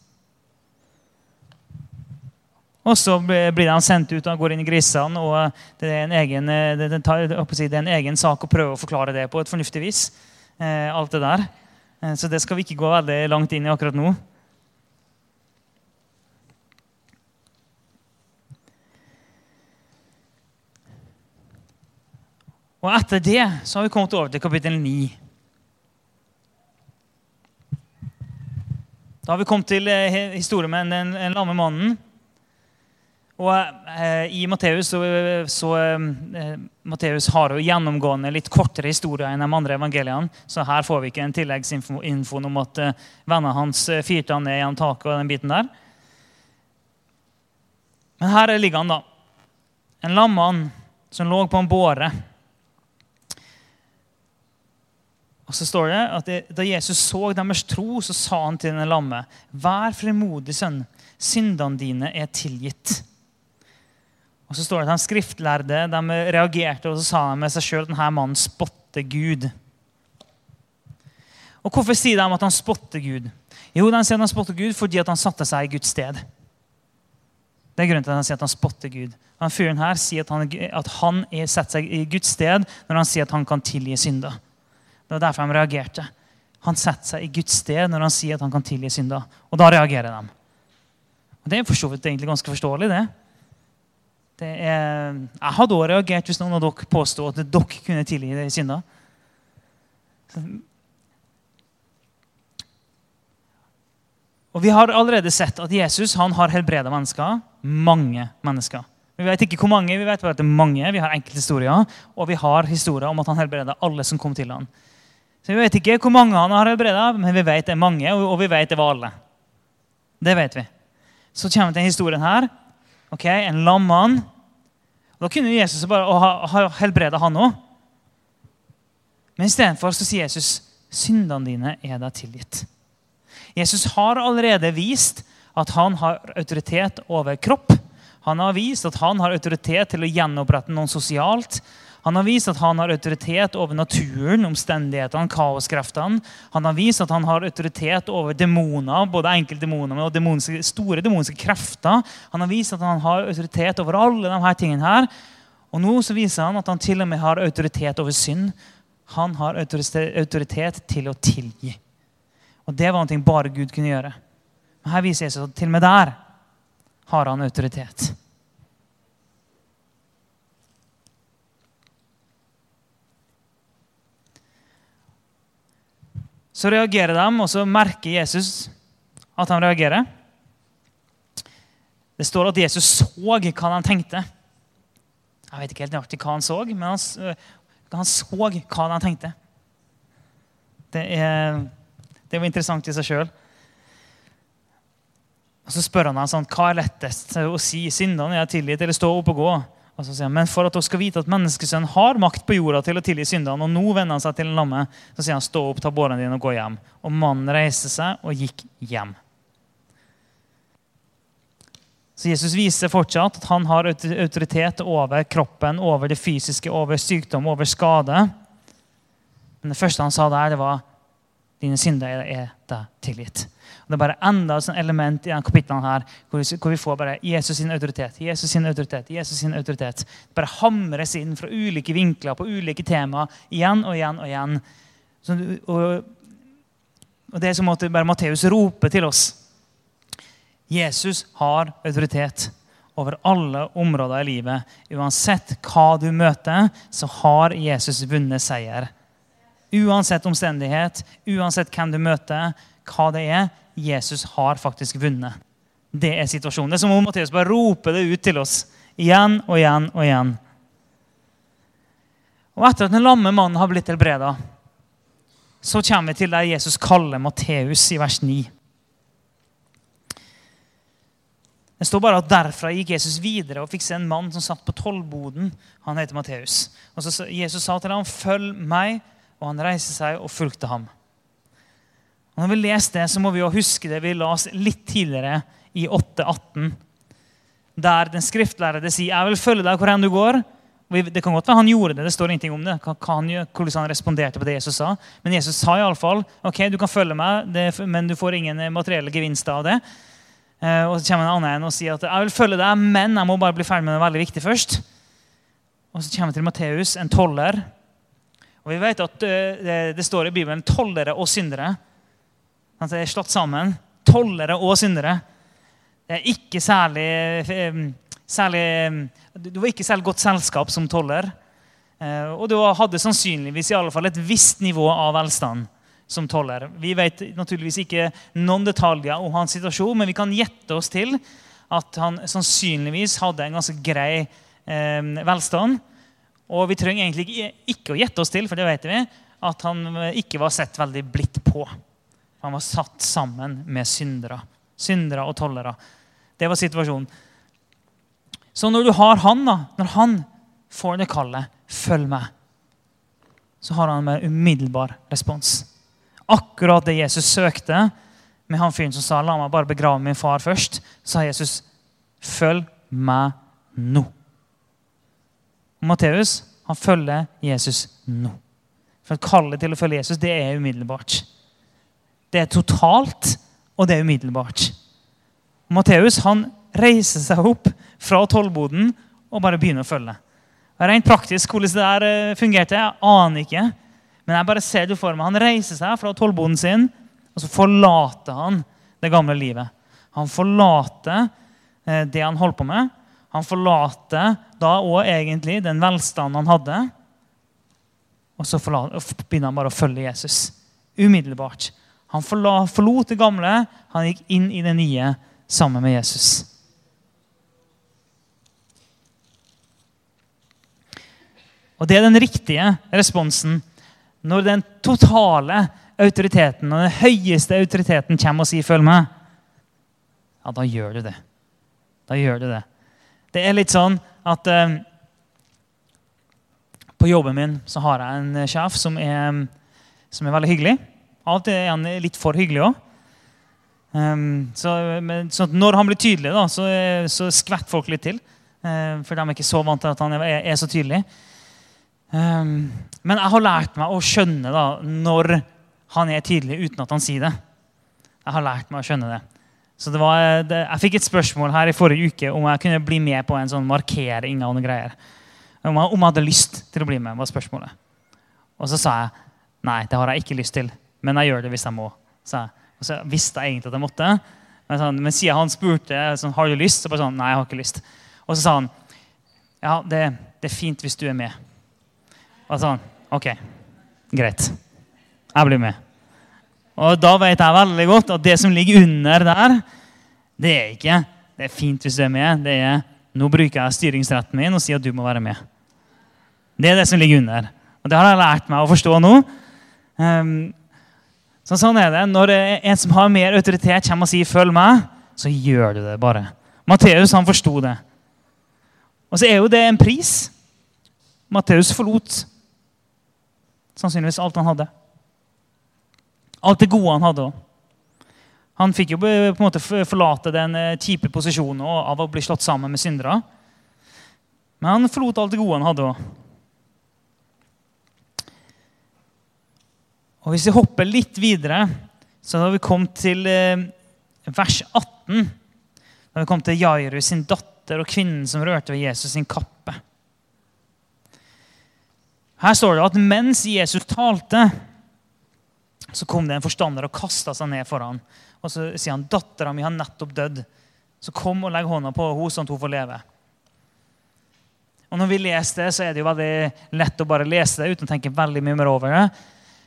Og så blir de sendt ut og går inn i grisene. og Det er en egen, det, det er en egen sak å prøve å forklare det på et fornuftig vis. Eh, alt det der. Eh, så det skal vi ikke gå veldig langt inn i akkurat nå. Og etter det så har vi kommet over til kapittel 9. Da har vi kommet til eh, historien med den lamme mannen. Og eh, I Matteus så, så eh, Matteus har jo gjennomgående litt kortere historier enn de andre evangeliene. Så her får vi ikke en tilleggsinfo om at eh, vennene hans fyrte firte han ned gjennom taket. og den biten der. Men her ligger han, da. En lammann som lå på en båre. Og så står det at det, Da Jesus så deres tro, så sa han til den lamme.: Vær frimodig, sønn. Syndene dine er tilgitt. Og så står det at De skriftlærde de reagerte og så sa de med seg sjøl at denne mannen spotter Gud. Og Hvorfor sier de at han spotter Gud? Jo, de sier at han spotter Gud fordi han satte seg i Guds sted. Det er grunnen til at han sier at han spotter Gud. Han Fyren her sier at han, at han er setter seg i Guds sted når han sier at han kan tilgi synder. Det var derfor de reagerte. Han setter seg i Guds sted når han sier at han kan tilgi synder. Og da reagerer de. Og Det er egentlig ganske forståelig. det. Er, jeg hadde også reagert hvis noen av dere påstod at dere kunne tilgi de synder. Og Vi har allerede sett at Jesus han har helbreda mennesker. Mange mennesker. Vi vet ikke hvor mange, vi vet bare at det er mange. Vi har enkelthistorier, og vi har historier om at han helbreda alle som kom til ham. Så Vi vet ikke hvor mange han har helbreda, men vi vet det er mange, og vi vet det var alle. Det vet vi. Så kommer vi til historien her ok, en lammann. Da kunne Jesus bare ha, ha helbreda han òg. Men istedenfor sier Jesus syndene dine er deg tilgitt. Jesus har allerede vist at han har autoritet over kropp. Han har vist at han har autoritet til å gjenopprette noen sosialt. Han har vist at han har autoritet over naturen, omstendighetene, kaoskreftene. Han har vist at han har autoritet over demoner, både enkeltdemoner og demoniske, store demoniske krefter. Han har vist at han har autoritet over alle disse tingene her. Og nå så viser han at han til og med har autoritet over synd. Han har autoritet til å tilgi. Og Det var noe bare Gud kunne gjøre. Men Her viser Jesus at til og med der har han autoritet. Så reagerer de, og så merker Jesus at han reagerer. Det står at Jesus så hva han tenkte. Jeg vet ikke helt nøyaktig hva han så, men han, han så hva han tenkte. Det, er, det var interessant i seg sjøl. Så spør han ham sånn, hva er lettest å si. Syndene er tilgitt, eller stå opp og gå? Og så sier han, Men for at dere skal vite at menneskesønnen har makt på jorda til å tilgi syndene, og nå vender han seg til en lamme, så sier han, stå opp, ta båren din og gå hjem. Og mannen reiste seg og gikk hjem. Så Jesus viser fortsatt at han har autoritet over kroppen, over det fysiske, over sykdom, over skade. Men det første han sa der, det var dine synder er deg tilgitt. Og det er bare enda et element i denne kapitlene her, hvor vi, hvor vi, får bare Jesus sin autoritet. Jesus sin autoritet, Jesus sin autoritet. Det bare hamres inn fra ulike vinkler på ulike tema igjen og igjen og igjen. Så, og, og, Det er som at bare Matteus roper til oss. Jesus har autoritet over alle områder i livet. Uansett hva du møter, så har Jesus vunnet seier. Uansett omstendighet, uansett hvem du møter, hva det er, Jesus har faktisk vunnet. Det er situasjonen. Det er som om Matteus bare roper det ut til oss igjen og igjen og igjen. Og Etter at den lamme mannen har blitt helbreda, så kommer vi til der Jesus kaller Matteus i vers 9. Det står bare at Derfra gikk Jesus videre og fikk se en mann som satt på tollboden. Han heter Matteus. Og så Jesus sa til ham, 'Følg meg.' Og han reiste seg og fulgte ham. Og når vi leser det, så må vi jo huske det vi las litt tidligere, i 8.18, der den skriftlærde sier 'Jeg vil følge deg hvor enn du går'. Det kan godt være han gjorde det, det står ingenting om det, hvordan han responderte på det Jesus sa. Men Jesus sa iallfall ok, du kan følge meg, men du får ingen materielle gevinster av det. Eh, og så kommer en annen en og sier at jeg vil følge deg, men jeg må bare bli ferdig med det veldig viktig først. Og så kommer vi til Matteus, en toller. Og vi vet at eh, det står i Bibelen tollere og syndere. Det er slått sammen. Tollere og syndere. Det er ikke særlig, eh, særlig Du var ikke særlig godt selskap som toller. Eh, og du hadde sannsynligvis i alle fall et visst nivå av velstand som toller. Vi vet naturligvis ikke noen detaljer om hans situasjon, men vi kan gjette oss til at han sannsynligvis hadde en ganske grei eh, velstand. Og vi trenger egentlig ikke, ikke å gjette oss til, for det vet vi, at han ikke var sett veldig blidt på. Han var satt sammen med syndere. Syndere og tollere. Det var situasjonen. Så når du har han, da, når han får det kallet 'følg meg', så har han en umiddelbar respons akkurat det Jesus søkte med han fyren som sa 'la meg bare begrave min far først', sa Jesus 'følg meg nå'. Og Matteus han følger Jesus nå. For Kallet til å følge Jesus det er umiddelbart. Det er totalt, og det er umiddelbart. Matteus han reiser seg opp fra tollboden og bare begynner å følge. Rent praktisk hvordan det der eh, fungerte, jeg aner ikke. Men jeg bare ser det for meg. Han reiser seg fra tollboden sin, og så forlater han det gamle livet. Han forlater eh, det han holdt på med. Han forlater da òg egentlig den velstanden han hadde. Og så begynner han bare å følge Jesus. Umiddelbart. Han forlot det gamle, han gikk inn i det nye sammen med Jesus. Og Det er den riktige responsen når den totale autoriteten og den høyeste autoriteten kommer og sier 'følg meg', ja, da gjør du det. Da gjør du det. Det er litt sånn at eh, På jobben min så har jeg en sjef som er, som er veldig hyggelig. Av og til er han litt for hyggelig òg. Um, ehm, så, så, når han blir tydelig, da, så, så skvetter folk litt til. Um, for de er ikke så vant til at han er, er så tydelig. Um, men jeg har lært meg å skjønne da, når han er tydelig uten at han sier det. Jeg har lært meg å skjønne det. Så det var, det, Jeg fikk et spørsmål her i forrige uke om jeg kunne bli med på en sånn markering. av noen greier. Om jeg, om jeg hadde lyst til å bli med, var spørsmålet. Og så sa jeg nei, det har jeg ikke lyst til, men jeg gjør det hvis jeg må. sa jeg. Og så visste jeg egentlig at jeg måtte. Men, sånn, men siden han spurte sånn, har du lyst, så bare sånn, nei, jeg har ikke lyst. Og så sa han ja, det, det er fint hvis du er med. Og sånn OK, greit. Jeg blir med. Og da vet jeg veldig godt at det som ligger under der, det er ikke det er fint hvis du er med. Det er nå bruker jeg styringsretten min og sier at du må være med. Det er det som ligger under. Og det har jeg lært meg å forstå nå. Um, så sånn er det. Når en som har mer autoritet, kommer og sier 'følg meg', så gjør du det bare. Matteus han forsto det. Og så er jo det en pris. Matteus forlot sannsynligvis alt han hadde. Alt det gode han hadde òg. Han fikk jo på en måte forlate den eh, kjipe posisjonen av å bli slått sammen med syndere. Men han forlot alt det gode han hadde òg. Og Hvis vi hopper litt videre, så har vi kommet til eh, vers 18. Da har vi kommet til Jairus sin datter og kvinnen som rørte ved Jesus sin kappe. Her står det at mens Jesus talte, så kom det en forstander og kasta seg ned for ham. Og så sier han, 'Dattera mi har nettopp dødd.' Så kom og legg hånda på henne, sånn at hun får leve. Og Når vi leser det, så er det jo veldig lett å bare lese det uten å tenke veldig mye mer over det.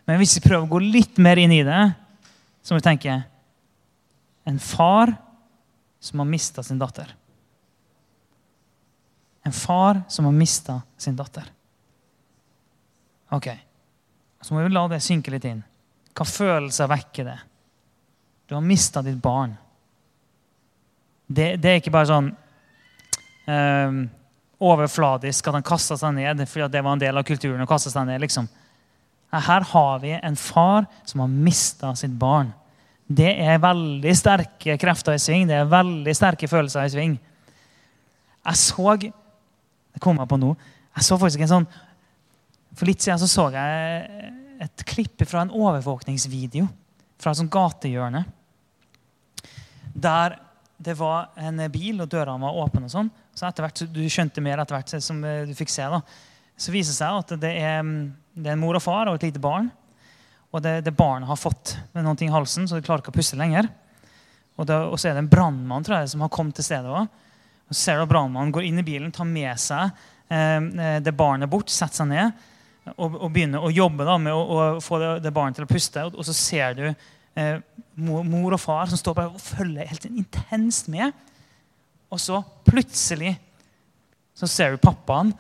Men hvis vi prøver å gå litt mer inn i det, så må vi tenke En far som har mista sin datter. En far som har mista sin datter. Ok, Så må vi la det synke litt inn. Hva følelser vekker det? Du har mista ditt barn. Det, det, er ikke bare sånn um, overfladisk at han kasta seg ned fordi det var en del av kulturen. å kaste seg ned, liksom. Her har vi en far som har mista sitt barn. Det er veldig sterke krefter i sving. Det er veldig sterke følelser i sving. Jeg så Det kom jeg på nå. Jeg så faktisk en sånn for litt siden så, så jeg et klipp fra en overvåkningsvideo fra et sånt gatehjørne. Der det var en bil, og dørene var åpne. og sånn. Så etter hvert, Du skjønte mer etter hvert som du fikk se. da. Så viser det seg at det er, det er en mor og far og et lite barn. Og det, det barnet har fått med noe i halsen, så det klarer ikke å puste lenger. Og, det, og så er det en brannmann som har kommet til stedet også. Og så ser du at Brannmannen går inn i bilen, tar med seg eh, det barnet bort, setter seg ned og, og begynner å jobbe da, med å, å få det, det, barnet til å puste. Og, og så ser du eh, mor, mor, og far som står bare og følger helt intenst med. Og så plutselig så ser du pappaen.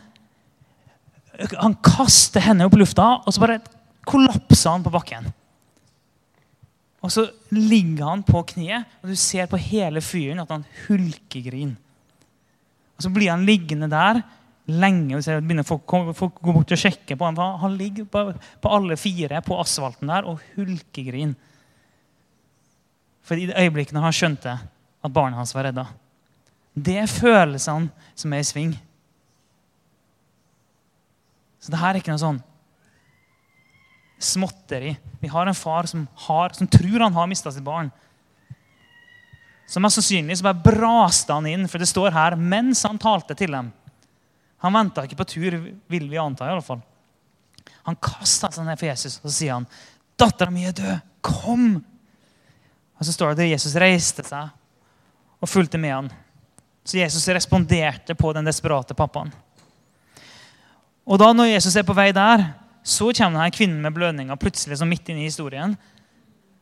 Han kaster hendene opp i lufta, og så bare kollapser han på bakken. Og så ligger han på kneet, og du ser på hele fyren at han hulkegriner. Og Så blir han liggende der lenge. og så begynner Folk, folk gå bort og sjekke på ham. Han ligger på, på, alle fire på asfalten der og hulkegrin. For i det øyeblikket han skjønte at barnet hans var redda. Det er følelsene som er i sving. Så det her er ikke noe sånn småtteri. Vi har en far som, har, som tror han har mista sitt barn. Så mest sannsynlig så bare braste han inn, for det står her mens han talte til dem. Han venta ikke på tur, vil vi anta. i alle fall. Han kasta seg ned for Jesus og så sier han, 'Dattera mi er død. Kom!' Og Så står det at Jesus reiste seg og fulgte med han. Så Jesus responderte på den desperate pappaen. Og da når Jesus er på vei der, så kommer denne kvinnen med blødninger plutselig så midt inne i historien.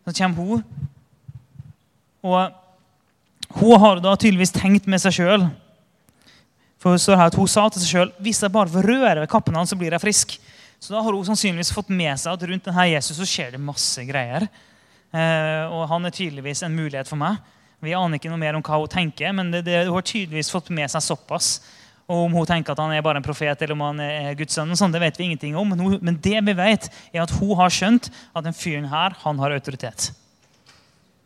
Så kommer hun. Og hun har da tydeligvis tenkt med seg sjøl. For hun står her at hun sa til seg sjøl hvis jeg bare får røre ved kappen hans, så blir jeg frisk. Så da har hun sannsynligvis fått med seg at rundt denne Jesus så skjer det masse greier. Eh, og han er tydeligvis en mulighet for meg. Vi aner ikke noe mer om hva hun tenker, men det, det, hun har tydeligvis fått med seg såpass og om hun tenker at han er bare en profet eller om han er Guds sønn, sånn, det vet vi ingenting om. Men, det vi vet, er at hun har skjønt at den fyren her han har autoritet.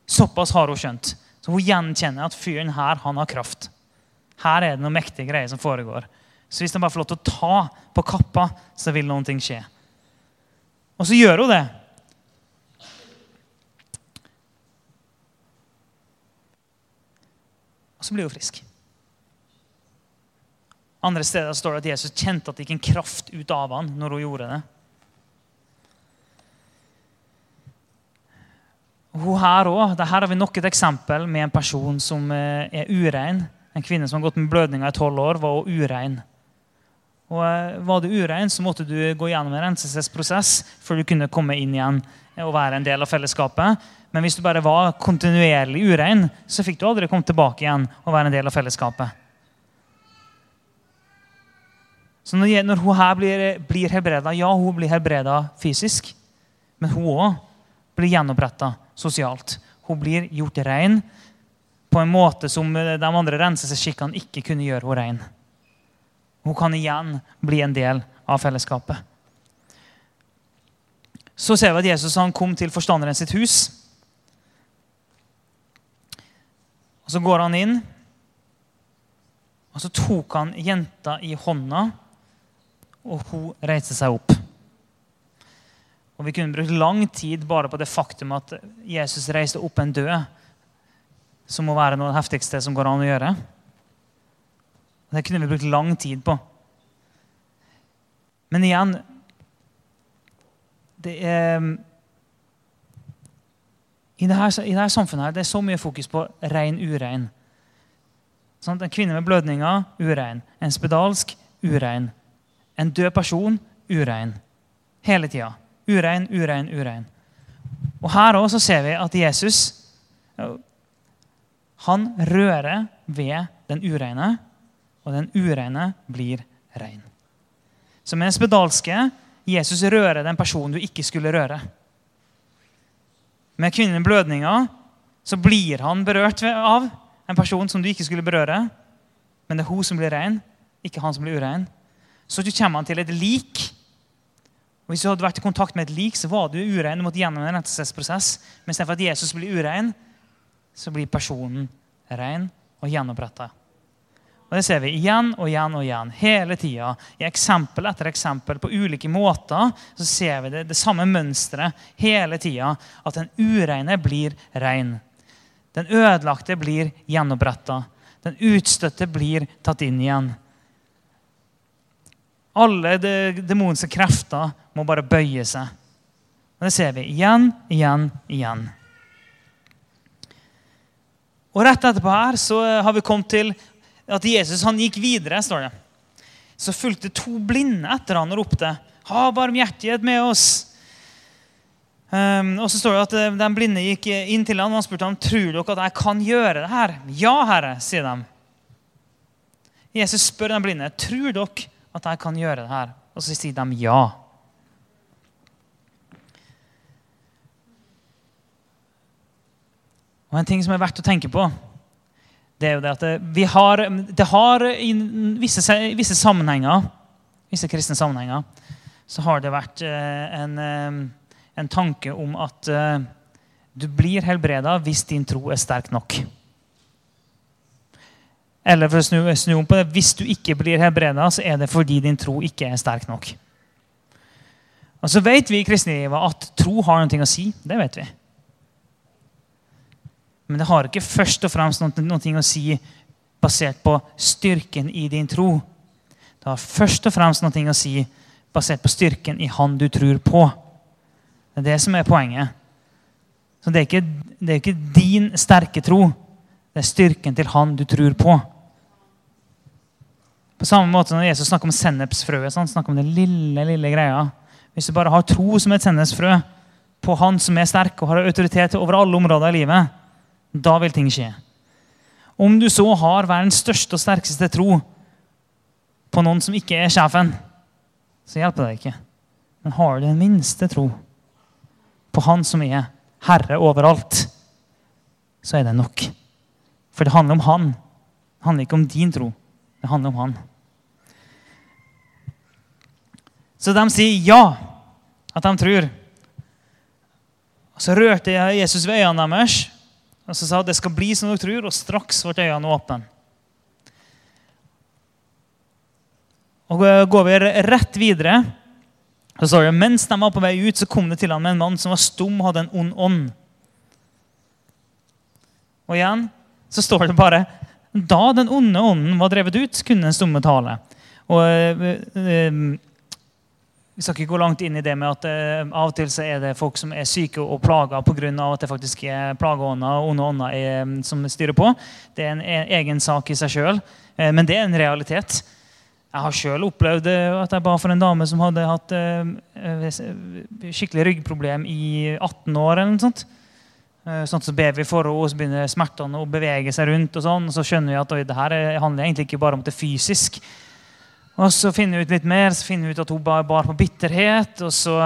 Såpass har hun skjønt. Så hun gjenkjenner at fyren her han har kraft. Her er det noen mektige greier som foregår. Så hvis han bare får lov til å ta på kappa, så vil noen ting skje. Og så gjør hun det. Og så blir hun frisk. Andre steder står det at Jesus kjente at det gikk en kraft ut av han når hun gjorde det. Hun her også, her har vi nok et eksempel med en person som eh, er urein. En kvinne som har gått med blødninger i tolv år, var urein. Og eh, Var du urein, så måtte du gå gjennom en renselsesprosess før du kunne komme inn igjen og være en del av fellesskapet. Men hvis du bare var kontinuerlig urein, så fikk du aldri komme tilbake igjen og være en del av fellesskapet. Så når, når hun her blir, blir helbreda Ja, hun blir helbreda fysisk. Men hun òg blir gjenoppretta sosialt. Hun blir gjort rein på en måte som de andre renseskikkene ikke kunne gjøre henne rein. Hun kan igjen bli en del av fellesskapet. Så ser vi at Jesus kom til forstanderen sitt hus. Og Så går han inn, og så tok han jenta i hånda og hun reiste seg opp. Og Vi kunne brukt lang tid bare på det faktum at Jesus reiste opp en død, som må være noe av det heftigste som går an å gjøre. Det kunne vi brukt lang tid på. Men igjen det er, i, dette, I dette samfunnet her, det er så mye fokus på rein, urein. Sånn, en kvinne med blødninger urein. En spedalsk urein. En død person urein. Hele tida. Urein, urein, urein. Og Her også ser vi at Jesus han rører ved den ureine, og den ureine blir rein. Så med den spedalske Jesus rører den personen du ikke skulle røre. Med kvinnen i blødninga så blir han berørt av en person som du ikke skulle berøre. Men det er hun som blir rein, ikke han som blir urein. Så kommer han til et lik. Og Hvis du hadde vært i kontakt med et lik, så var du urein. Du måtte gjennom en renselsesprosess. Men istedenfor at Jesus blir urein, så blir personen rein og gjenoppretta. Og Det ser vi igjen og igjen og igjen. Hele tida. I eksempel etter eksempel på ulike måter så ser vi det, det samme mønsteret hele tida. At den ureine blir rein. Den ødelagte blir gjenoppretta. Den utstøtte blir tatt inn igjen. Alle de demonske krefter må bare bøye seg. Og Det ser vi igjen, igjen, igjen. Og Rett etterpå her så har vi kommet til at Jesus han gikk videre. står det. Så fulgte to blinde etter han og ropte, 'Ha barmhjertighet med oss.' Um, og så står det at eh, Den blinde gikk inn til han og han spurte ham, 'Tror dere at jeg kan gjøre det her?' 'Ja, Herre', sier de. Jesus spør den blinde, 'Tror dere at jeg kan gjøre det her?' Og så sier de ja. Og En ting som er verdt å tenke på, det er jo det at vi har, det har i visse, visse sammenhenger, visse kristne sammenhenger, så har det vært eh, en, eh, en tanke om at eh, du blir helbreda hvis din tro er sterk nok. Eller for å snu, snu om på det, hvis du ikke blir hebreda, så er det fordi din tro ikke er sterk nok. Og så vet vi i kristenlivet at tro har noe å si. Det vet vi. Men det har ikke først og fremst noe, noe å si basert på styrken i din tro. Det har først og fremst noe å si basert på styrken i Han du tror på. Det er det som er poenget. Så Det er ikke, det er ikke din sterke tro. Det er styrken til Han du tror på. På samme måte når Jesus snakker om sennepsfrøet. Han snakker om den lille, lille greia. Hvis du bare har tro som et sennepsfrø på Han som er sterk og har autoritet over alle områder i livet, da vil ting skje. Om du så har verdens største og sterkeste tro på noen som ikke er sjefen, så hjelper det ikke. Men har du den minste tro på Han som er herre overalt, så er det nok. For det handler om Han. Det handler ikke om din tro. Det handler om Han. Så de sier ja, at de tror. Så rørte Jesus ved øynene deres og så sa det skal bli som dere tror, og straks ble øynene åpne. Og Går vi rett videre, så står det mens de var på vei ut, så kom det til ham en mann som var stum og hadde en ond ånd. Og igjen så står det bare da den onde ånden var drevet ut, kunne den stumme tale. Og øh, vi skal ikke gå langt inn i det med at uh, av og til så er det folk som er syke og plaga pga. at det faktisk er plageånder og onde ånder er, som styrer på. Det er en, en egen sak i seg sjøl, eh, men det er en realitet. Jeg har sjøl opplevd at jeg ba for en dame som hadde hatt skikkelig ryggproblem i 18 år. eller noe sånt. Sånn så ber vi for henne, så begynner smertene å bevege seg rundt. og sånn, og Så skjønner vi at oi, det her handler egentlig ikke bare om det fysisk. Og så finner vi ut litt mer, så finner vi ut at hun bar, bar på bitterhet. Og så,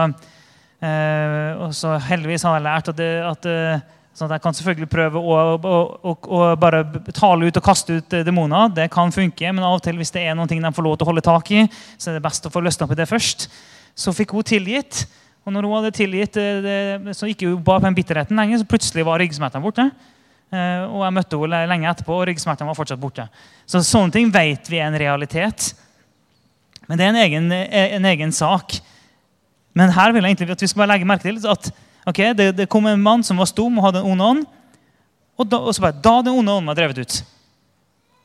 eh, og så heldigvis har jeg lært at, det, at eh, sånn at jeg kan selvfølgelig prøve å, å, å, å, bare tale ut og kaste ut eh, demoner. Det kan funke, men av og til hvis det er noe de får lov til å holde tak i, så er det best å få løsna på det først. Så fikk hun tilgitt. Og når hun hadde tilgitt, eh, det, så gikk hun bare på den bitterheten lenge, så plutselig var ryggsmertene borte. Eh, og jeg møtte henne lenge etterpå, og ryggsmertene var fortsatt borte. Så sånne ting vet vi er en realitet. Men det er en egen, en egen, sak. Men her vil jeg egentlig at vi skal bare legge merke til at okay, det, det, kom en mann som var stum og hadde en ond ånd. Og da, og så bare, da den onde ånden var drevet ut.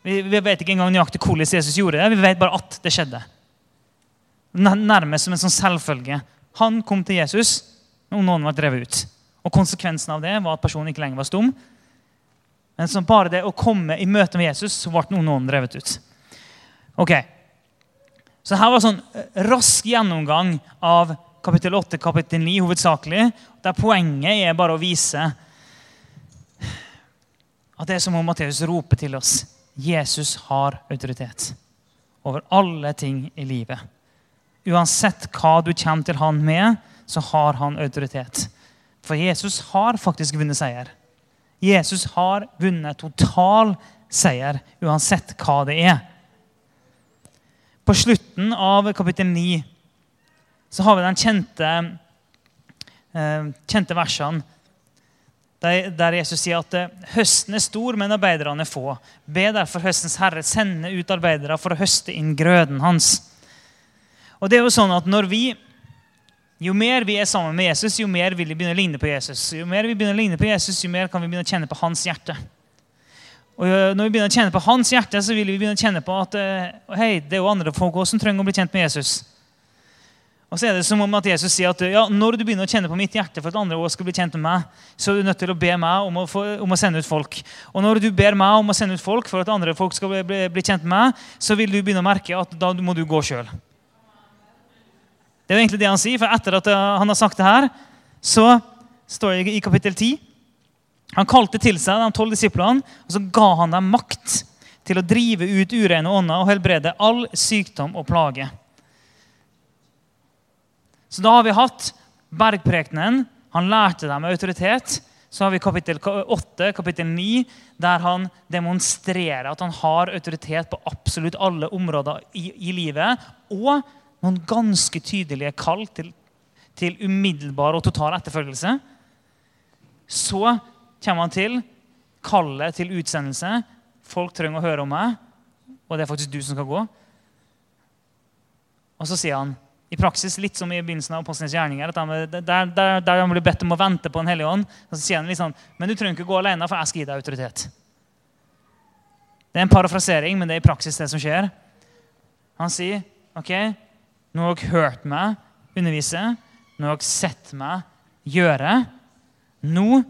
Vi, vi, vet ikke engang nøyaktig hvordan Jesus gjorde det. Vi vet bare at det skjedde. Nærmest som en sånn selvfølge. Han kom til Jesus, og noen var drevet ut. Og Konsekvensen av det var at personen ikke lenger var stum. Men som bare det å komme i møte med Jesus, så ble noen, noen drevet ut. Ok, så her var sånn eh, rask gjennomgang av kapittel 8 kapittel 9 hovedsakelig. Der poenget er bare å vise at det er som om Matteus roper til oss. Jesus har autoritet over alle ting i livet. Uansett hva du kommer til han med, så har han autoritet. For Jesus har faktisk vunnet seier. Jesus har vunnet total seier, uansett hva det er. På slutten av kapittel 9 så har vi den kjente, eh, kjente versene der Jesus sier at eh, høsten er stor, men arbeiderne er få. Be derfor høstens herre sende ut arbeidere for å høste inn grøden hans. Og det er jo sånn at Når vi Jo mer vi er sammen med Jesus, jo mer vil vi begynne å ligne på Jesus. Jo mer vi begynner å ligne på Jesus, jo mer kan vi begynne å kjenne på hans hjerte. Og når vi begynner å kjenne på hans hjerte, så vil vi begynne å kjenne på at eh, hei, det er jo andre folk også som trenger å bli kjent med Jesus. Og så er det som om at Jesus sier at ja, når du begynner å kjenne på mitt hjerte for at andre også skal bli kjent med meg, så er du nødt til å be meg om å, få, om å sende ut folk. Og når du ber meg om å sende ut folk for at andre folk skal bli, bli, bli kjent med meg, så vil du begynne å merke at da må du gå sjøl. Det er jo egentlig det han sier, for etter at eh, han har sagt det her, så står det i kapittel 10 Han kalte til seg de tolv disiplene, og så ga han dem makt til å drive ut urene ånder og helbrede all sykdom og plage. Så da har vi hatt bergprekenen. Han lærte dem autoritet. Så har vi kapittel 8, kapittel 9, der han demonstrerer at han har autoritet på absolutt alle områder i, i livet. Og noen ganske tydelige kall til, til umiddelbar og total etterfølgelse. Så kommer han til kallet til utsendelse. Folk trenger å høre om meg, og det er faktisk du som skal gå. Og så sier han i praksis litt som i begynnelsen av Apostlenes gjerninger. Der, der, der, der han blir bedt om å vente på Den hellige ånd. Og så sier han litt sånn men du trenger ikke gå alene, for jeg skal gi deg autoritet. Det er en parafrasering, men det er i praksis det som skjer. Han sier ok, nå har dere hørt meg undervise, nå har dere sett meg gjøre. Nå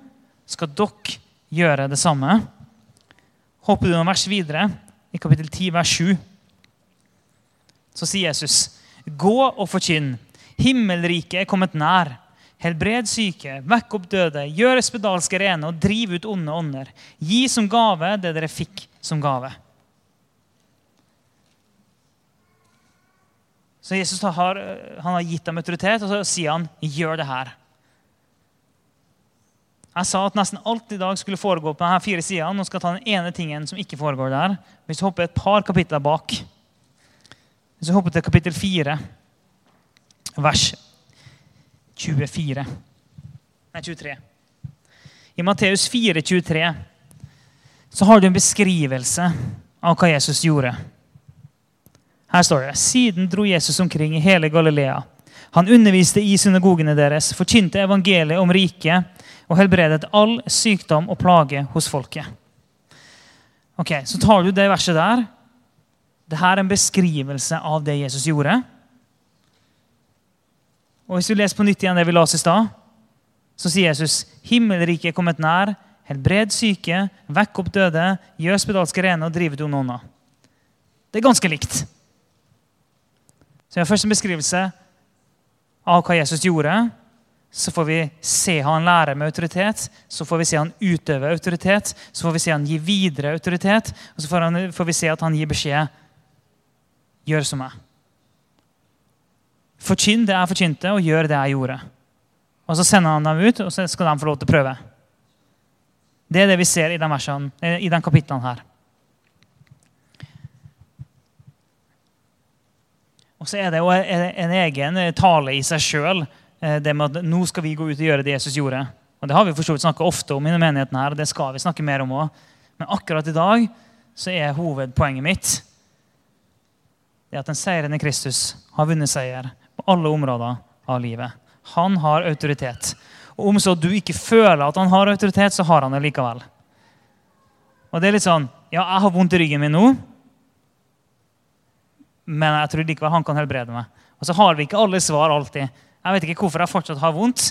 skal dere gjøre det samme. Hopper du noen vers videre, i kapittel 10, vers 7, så sier Jesus Gå og forkynn. Himmelriket er kommet nær. Helbred syke, vekk opp døde, gjør spedalske rene og driv ut onde ånder. Gi som gave det dere fikk som gave. Så Jesus har, har gitt dem autoritet, og så sier han, 'Gjør det her'. Jeg sa at nesten alt i dag skulle foregå på disse fire sidene. Nå skal jeg ta den ene tingen som ikke foregår der. Hvis vi hopper et par kapitler bak hvis vi hopper til kapittel 4, vers 24 Nei, 23. I Matteus 4, 23 så har du en beskrivelse av hva Jesus gjorde. Her står det Siden dro Jesus omkring i hele Galilea. Han underviste i synagogene deres, forkynte evangeliet om riket og helbredet all sykdom og plage hos folket. Ok, Så tar du det verset der, dette er en beskrivelse av det Jesus gjorde. Og Hvis vi leser på nytt igjen det vi oss i stad, så sier Jesus himmelriket er kommet nær. Helbred syke, vekk opp døde, gjør spedalske rene og drive ut onde. Det er ganske likt. Så vi har først en beskrivelse av hva Jesus gjorde. Så får vi se han lære med autoritet, så får vi se han utøve autoritet, så får vi se han gi videre autoritet, og så får, han, får vi se at han gir beskjed gjør som meg. Forkynn det jeg forkynte, og gjør det jeg gjorde. Og Så sender han dem ut, og så skal de få lov til å prøve. Det er det vi ser i de, versene, i de kapitlene her. Og så er det jo en egen tale i seg sjøl, eh, det med at nå skal vi gå ut og gjøre det Jesus gjorde. Og Det har vi for snakka ofte om i menigheten her, og det skal vi snakke mer om òg. Men akkurat i dag så er hovedpoenget mitt det at den seirende Kristus har vunnet seier på alle områder av livet. Han har autoritet. Og om så du ikke føler at han har autoritet, så har han det likevel. Og det er litt sånn Ja, jeg har vondt i ryggen min nå, men jeg tror likevel han kan helbrede meg. Og så har vi ikke alle svar alltid. Jeg vet ikke hvorfor jeg fortsatt har vondt,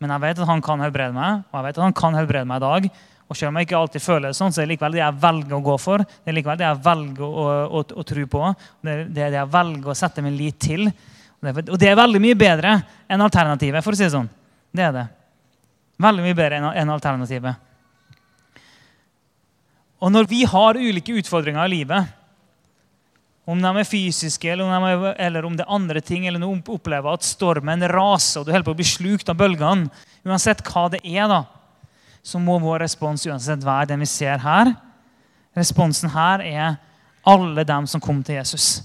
men jeg vet at han kan helbrede meg, og jeg vet at han kan helbrede meg i dag. Og selv om jeg ikke alltid føler det sånn, så er det likevel det jeg velger å gå for. Det er likevel det jeg velger å, å, å, å tro på. Det er det jeg velger å sette min lit til. Og det er veldig mye bedre enn alternativet, for å si det sånn. Det er det. Veldig mye bedre enn alternativet. Og når vi har ulike utfordringer i livet, om de er fysiske eller om, de er, eller om det er andre ting, eller om du opplever at stormen raser og du holder på å bli slukt av bølgene Uansett hva det er, da, så må vår respons uansett være den vi ser her. Responsen her er alle dem som kom til Jesus.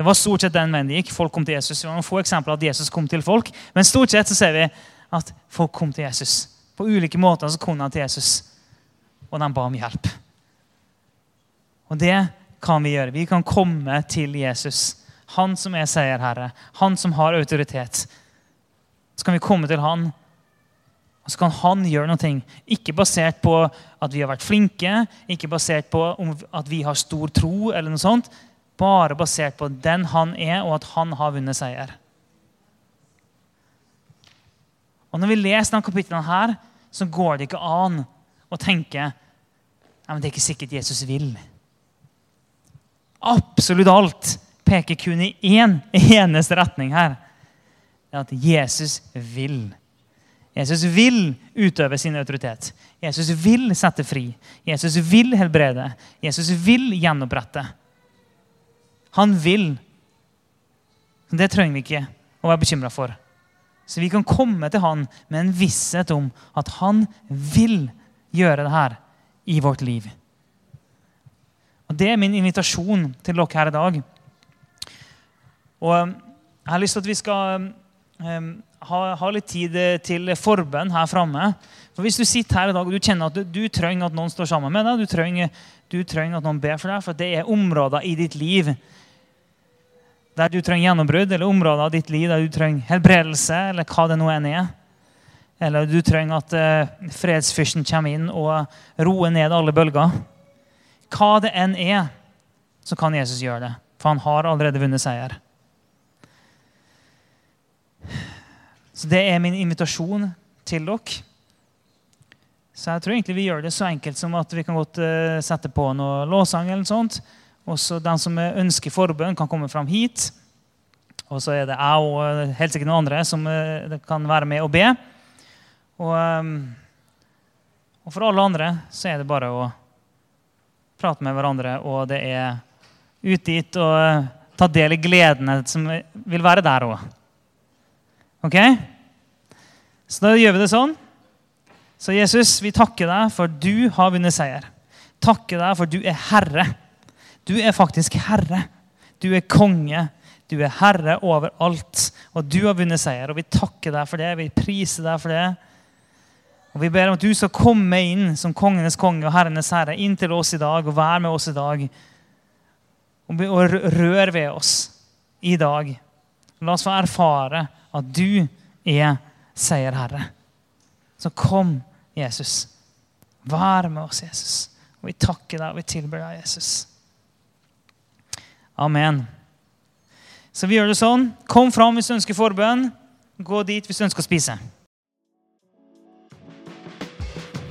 Det var stort sett den veien det gikk. Folk kom til Jesus. Vi har noen få eksempler at Jesus kom til folk, Men stort sett så ser vi at folk kom til Jesus. På ulike måter så kom de til Jesus, og de ba om hjelp. Og det kan vi gjøre. Vi kan komme til Jesus. Han som er seierherre. Han som har autoritet. Så kan vi komme til han, og så kan han gjøre noe. Ikke basert på at vi har vært flinke, ikke basert på at vi har stor tro, eller noe sånt. Bare basert på den han er, og at han har vunnet seier. Og Når vi leser denne kapitlene, her, så går det ikke an å tenke men det er ikke sikkert Jesus vil. Absolutt alt peker kun i én eneste retning her. Det er at Jesus vil. Jesus vil utøve sin autoritet. Jesus vil sette fri. Jesus vil helbrede. Jesus vil gjenopprette. Han vil. Det trenger vi ikke å være bekymra for. Så vi kan komme til han med en visshet om at han vil gjøre det her i vårt liv. Og Det er min invitasjon til dere her i dag. Og Jeg har lyst til at vi skal um, ha, ha, litt tid til forbønn her framme. For Hvis du sitter her i dag og du kjenner at du, du trenger at noen står sammen med deg, du trenger, du trenger at noen ber for deg, for det er områder i ditt liv der du trenger gjennombrudd, eller områder av ditt liv der du trenger helbredelse, eller hva det nå enn er. Eller du trenger at uh, fredsfyrsten kommer inn og roer ned alle bølger. Hva det enn er, så kan Jesus gjøre det. For han har allerede vunnet seier. Så det er min invitasjon til dere. Så jeg tror egentlig vi gjør det så enkelt som at vi kan godt uh, sette på noe låsang. eller noe sånt. Også Den som ønsker forbønn, kan komme fram hit. Og så er det jeg og eh, helt sikkert noen andre som uh, kan være med og be. Og, um, og for alle andre så er det bare å prate med hverandre, og det er ut dit og uh, ta del i gledene som vil være der òg. Ok? Så da gjør vi det sånn. Så Jesus, vi takker deg for du har vunnet seier. Takker deg for du er herre. Du er faktisk herre. Du er konge. Du er herre over alt. Og du har vunnet seier. Og vi takker deg for det. Vi priser deg for det. Og Vi ber om at du skal komme inn som kongenes konge og herrenes herre inn til oss i dag og være med oss i dag. Og rør ved oss i dag. La oss få erfare at du er seierherre. Så kom, Jesus. Vær med oss, Jesus. Og vi takker deg og vi tilber deg, Jesus. Amen. Så vi gjør det sånn. Kom fram hvis du ønsker forbønn. Gå dit hvis du ønsker å spise.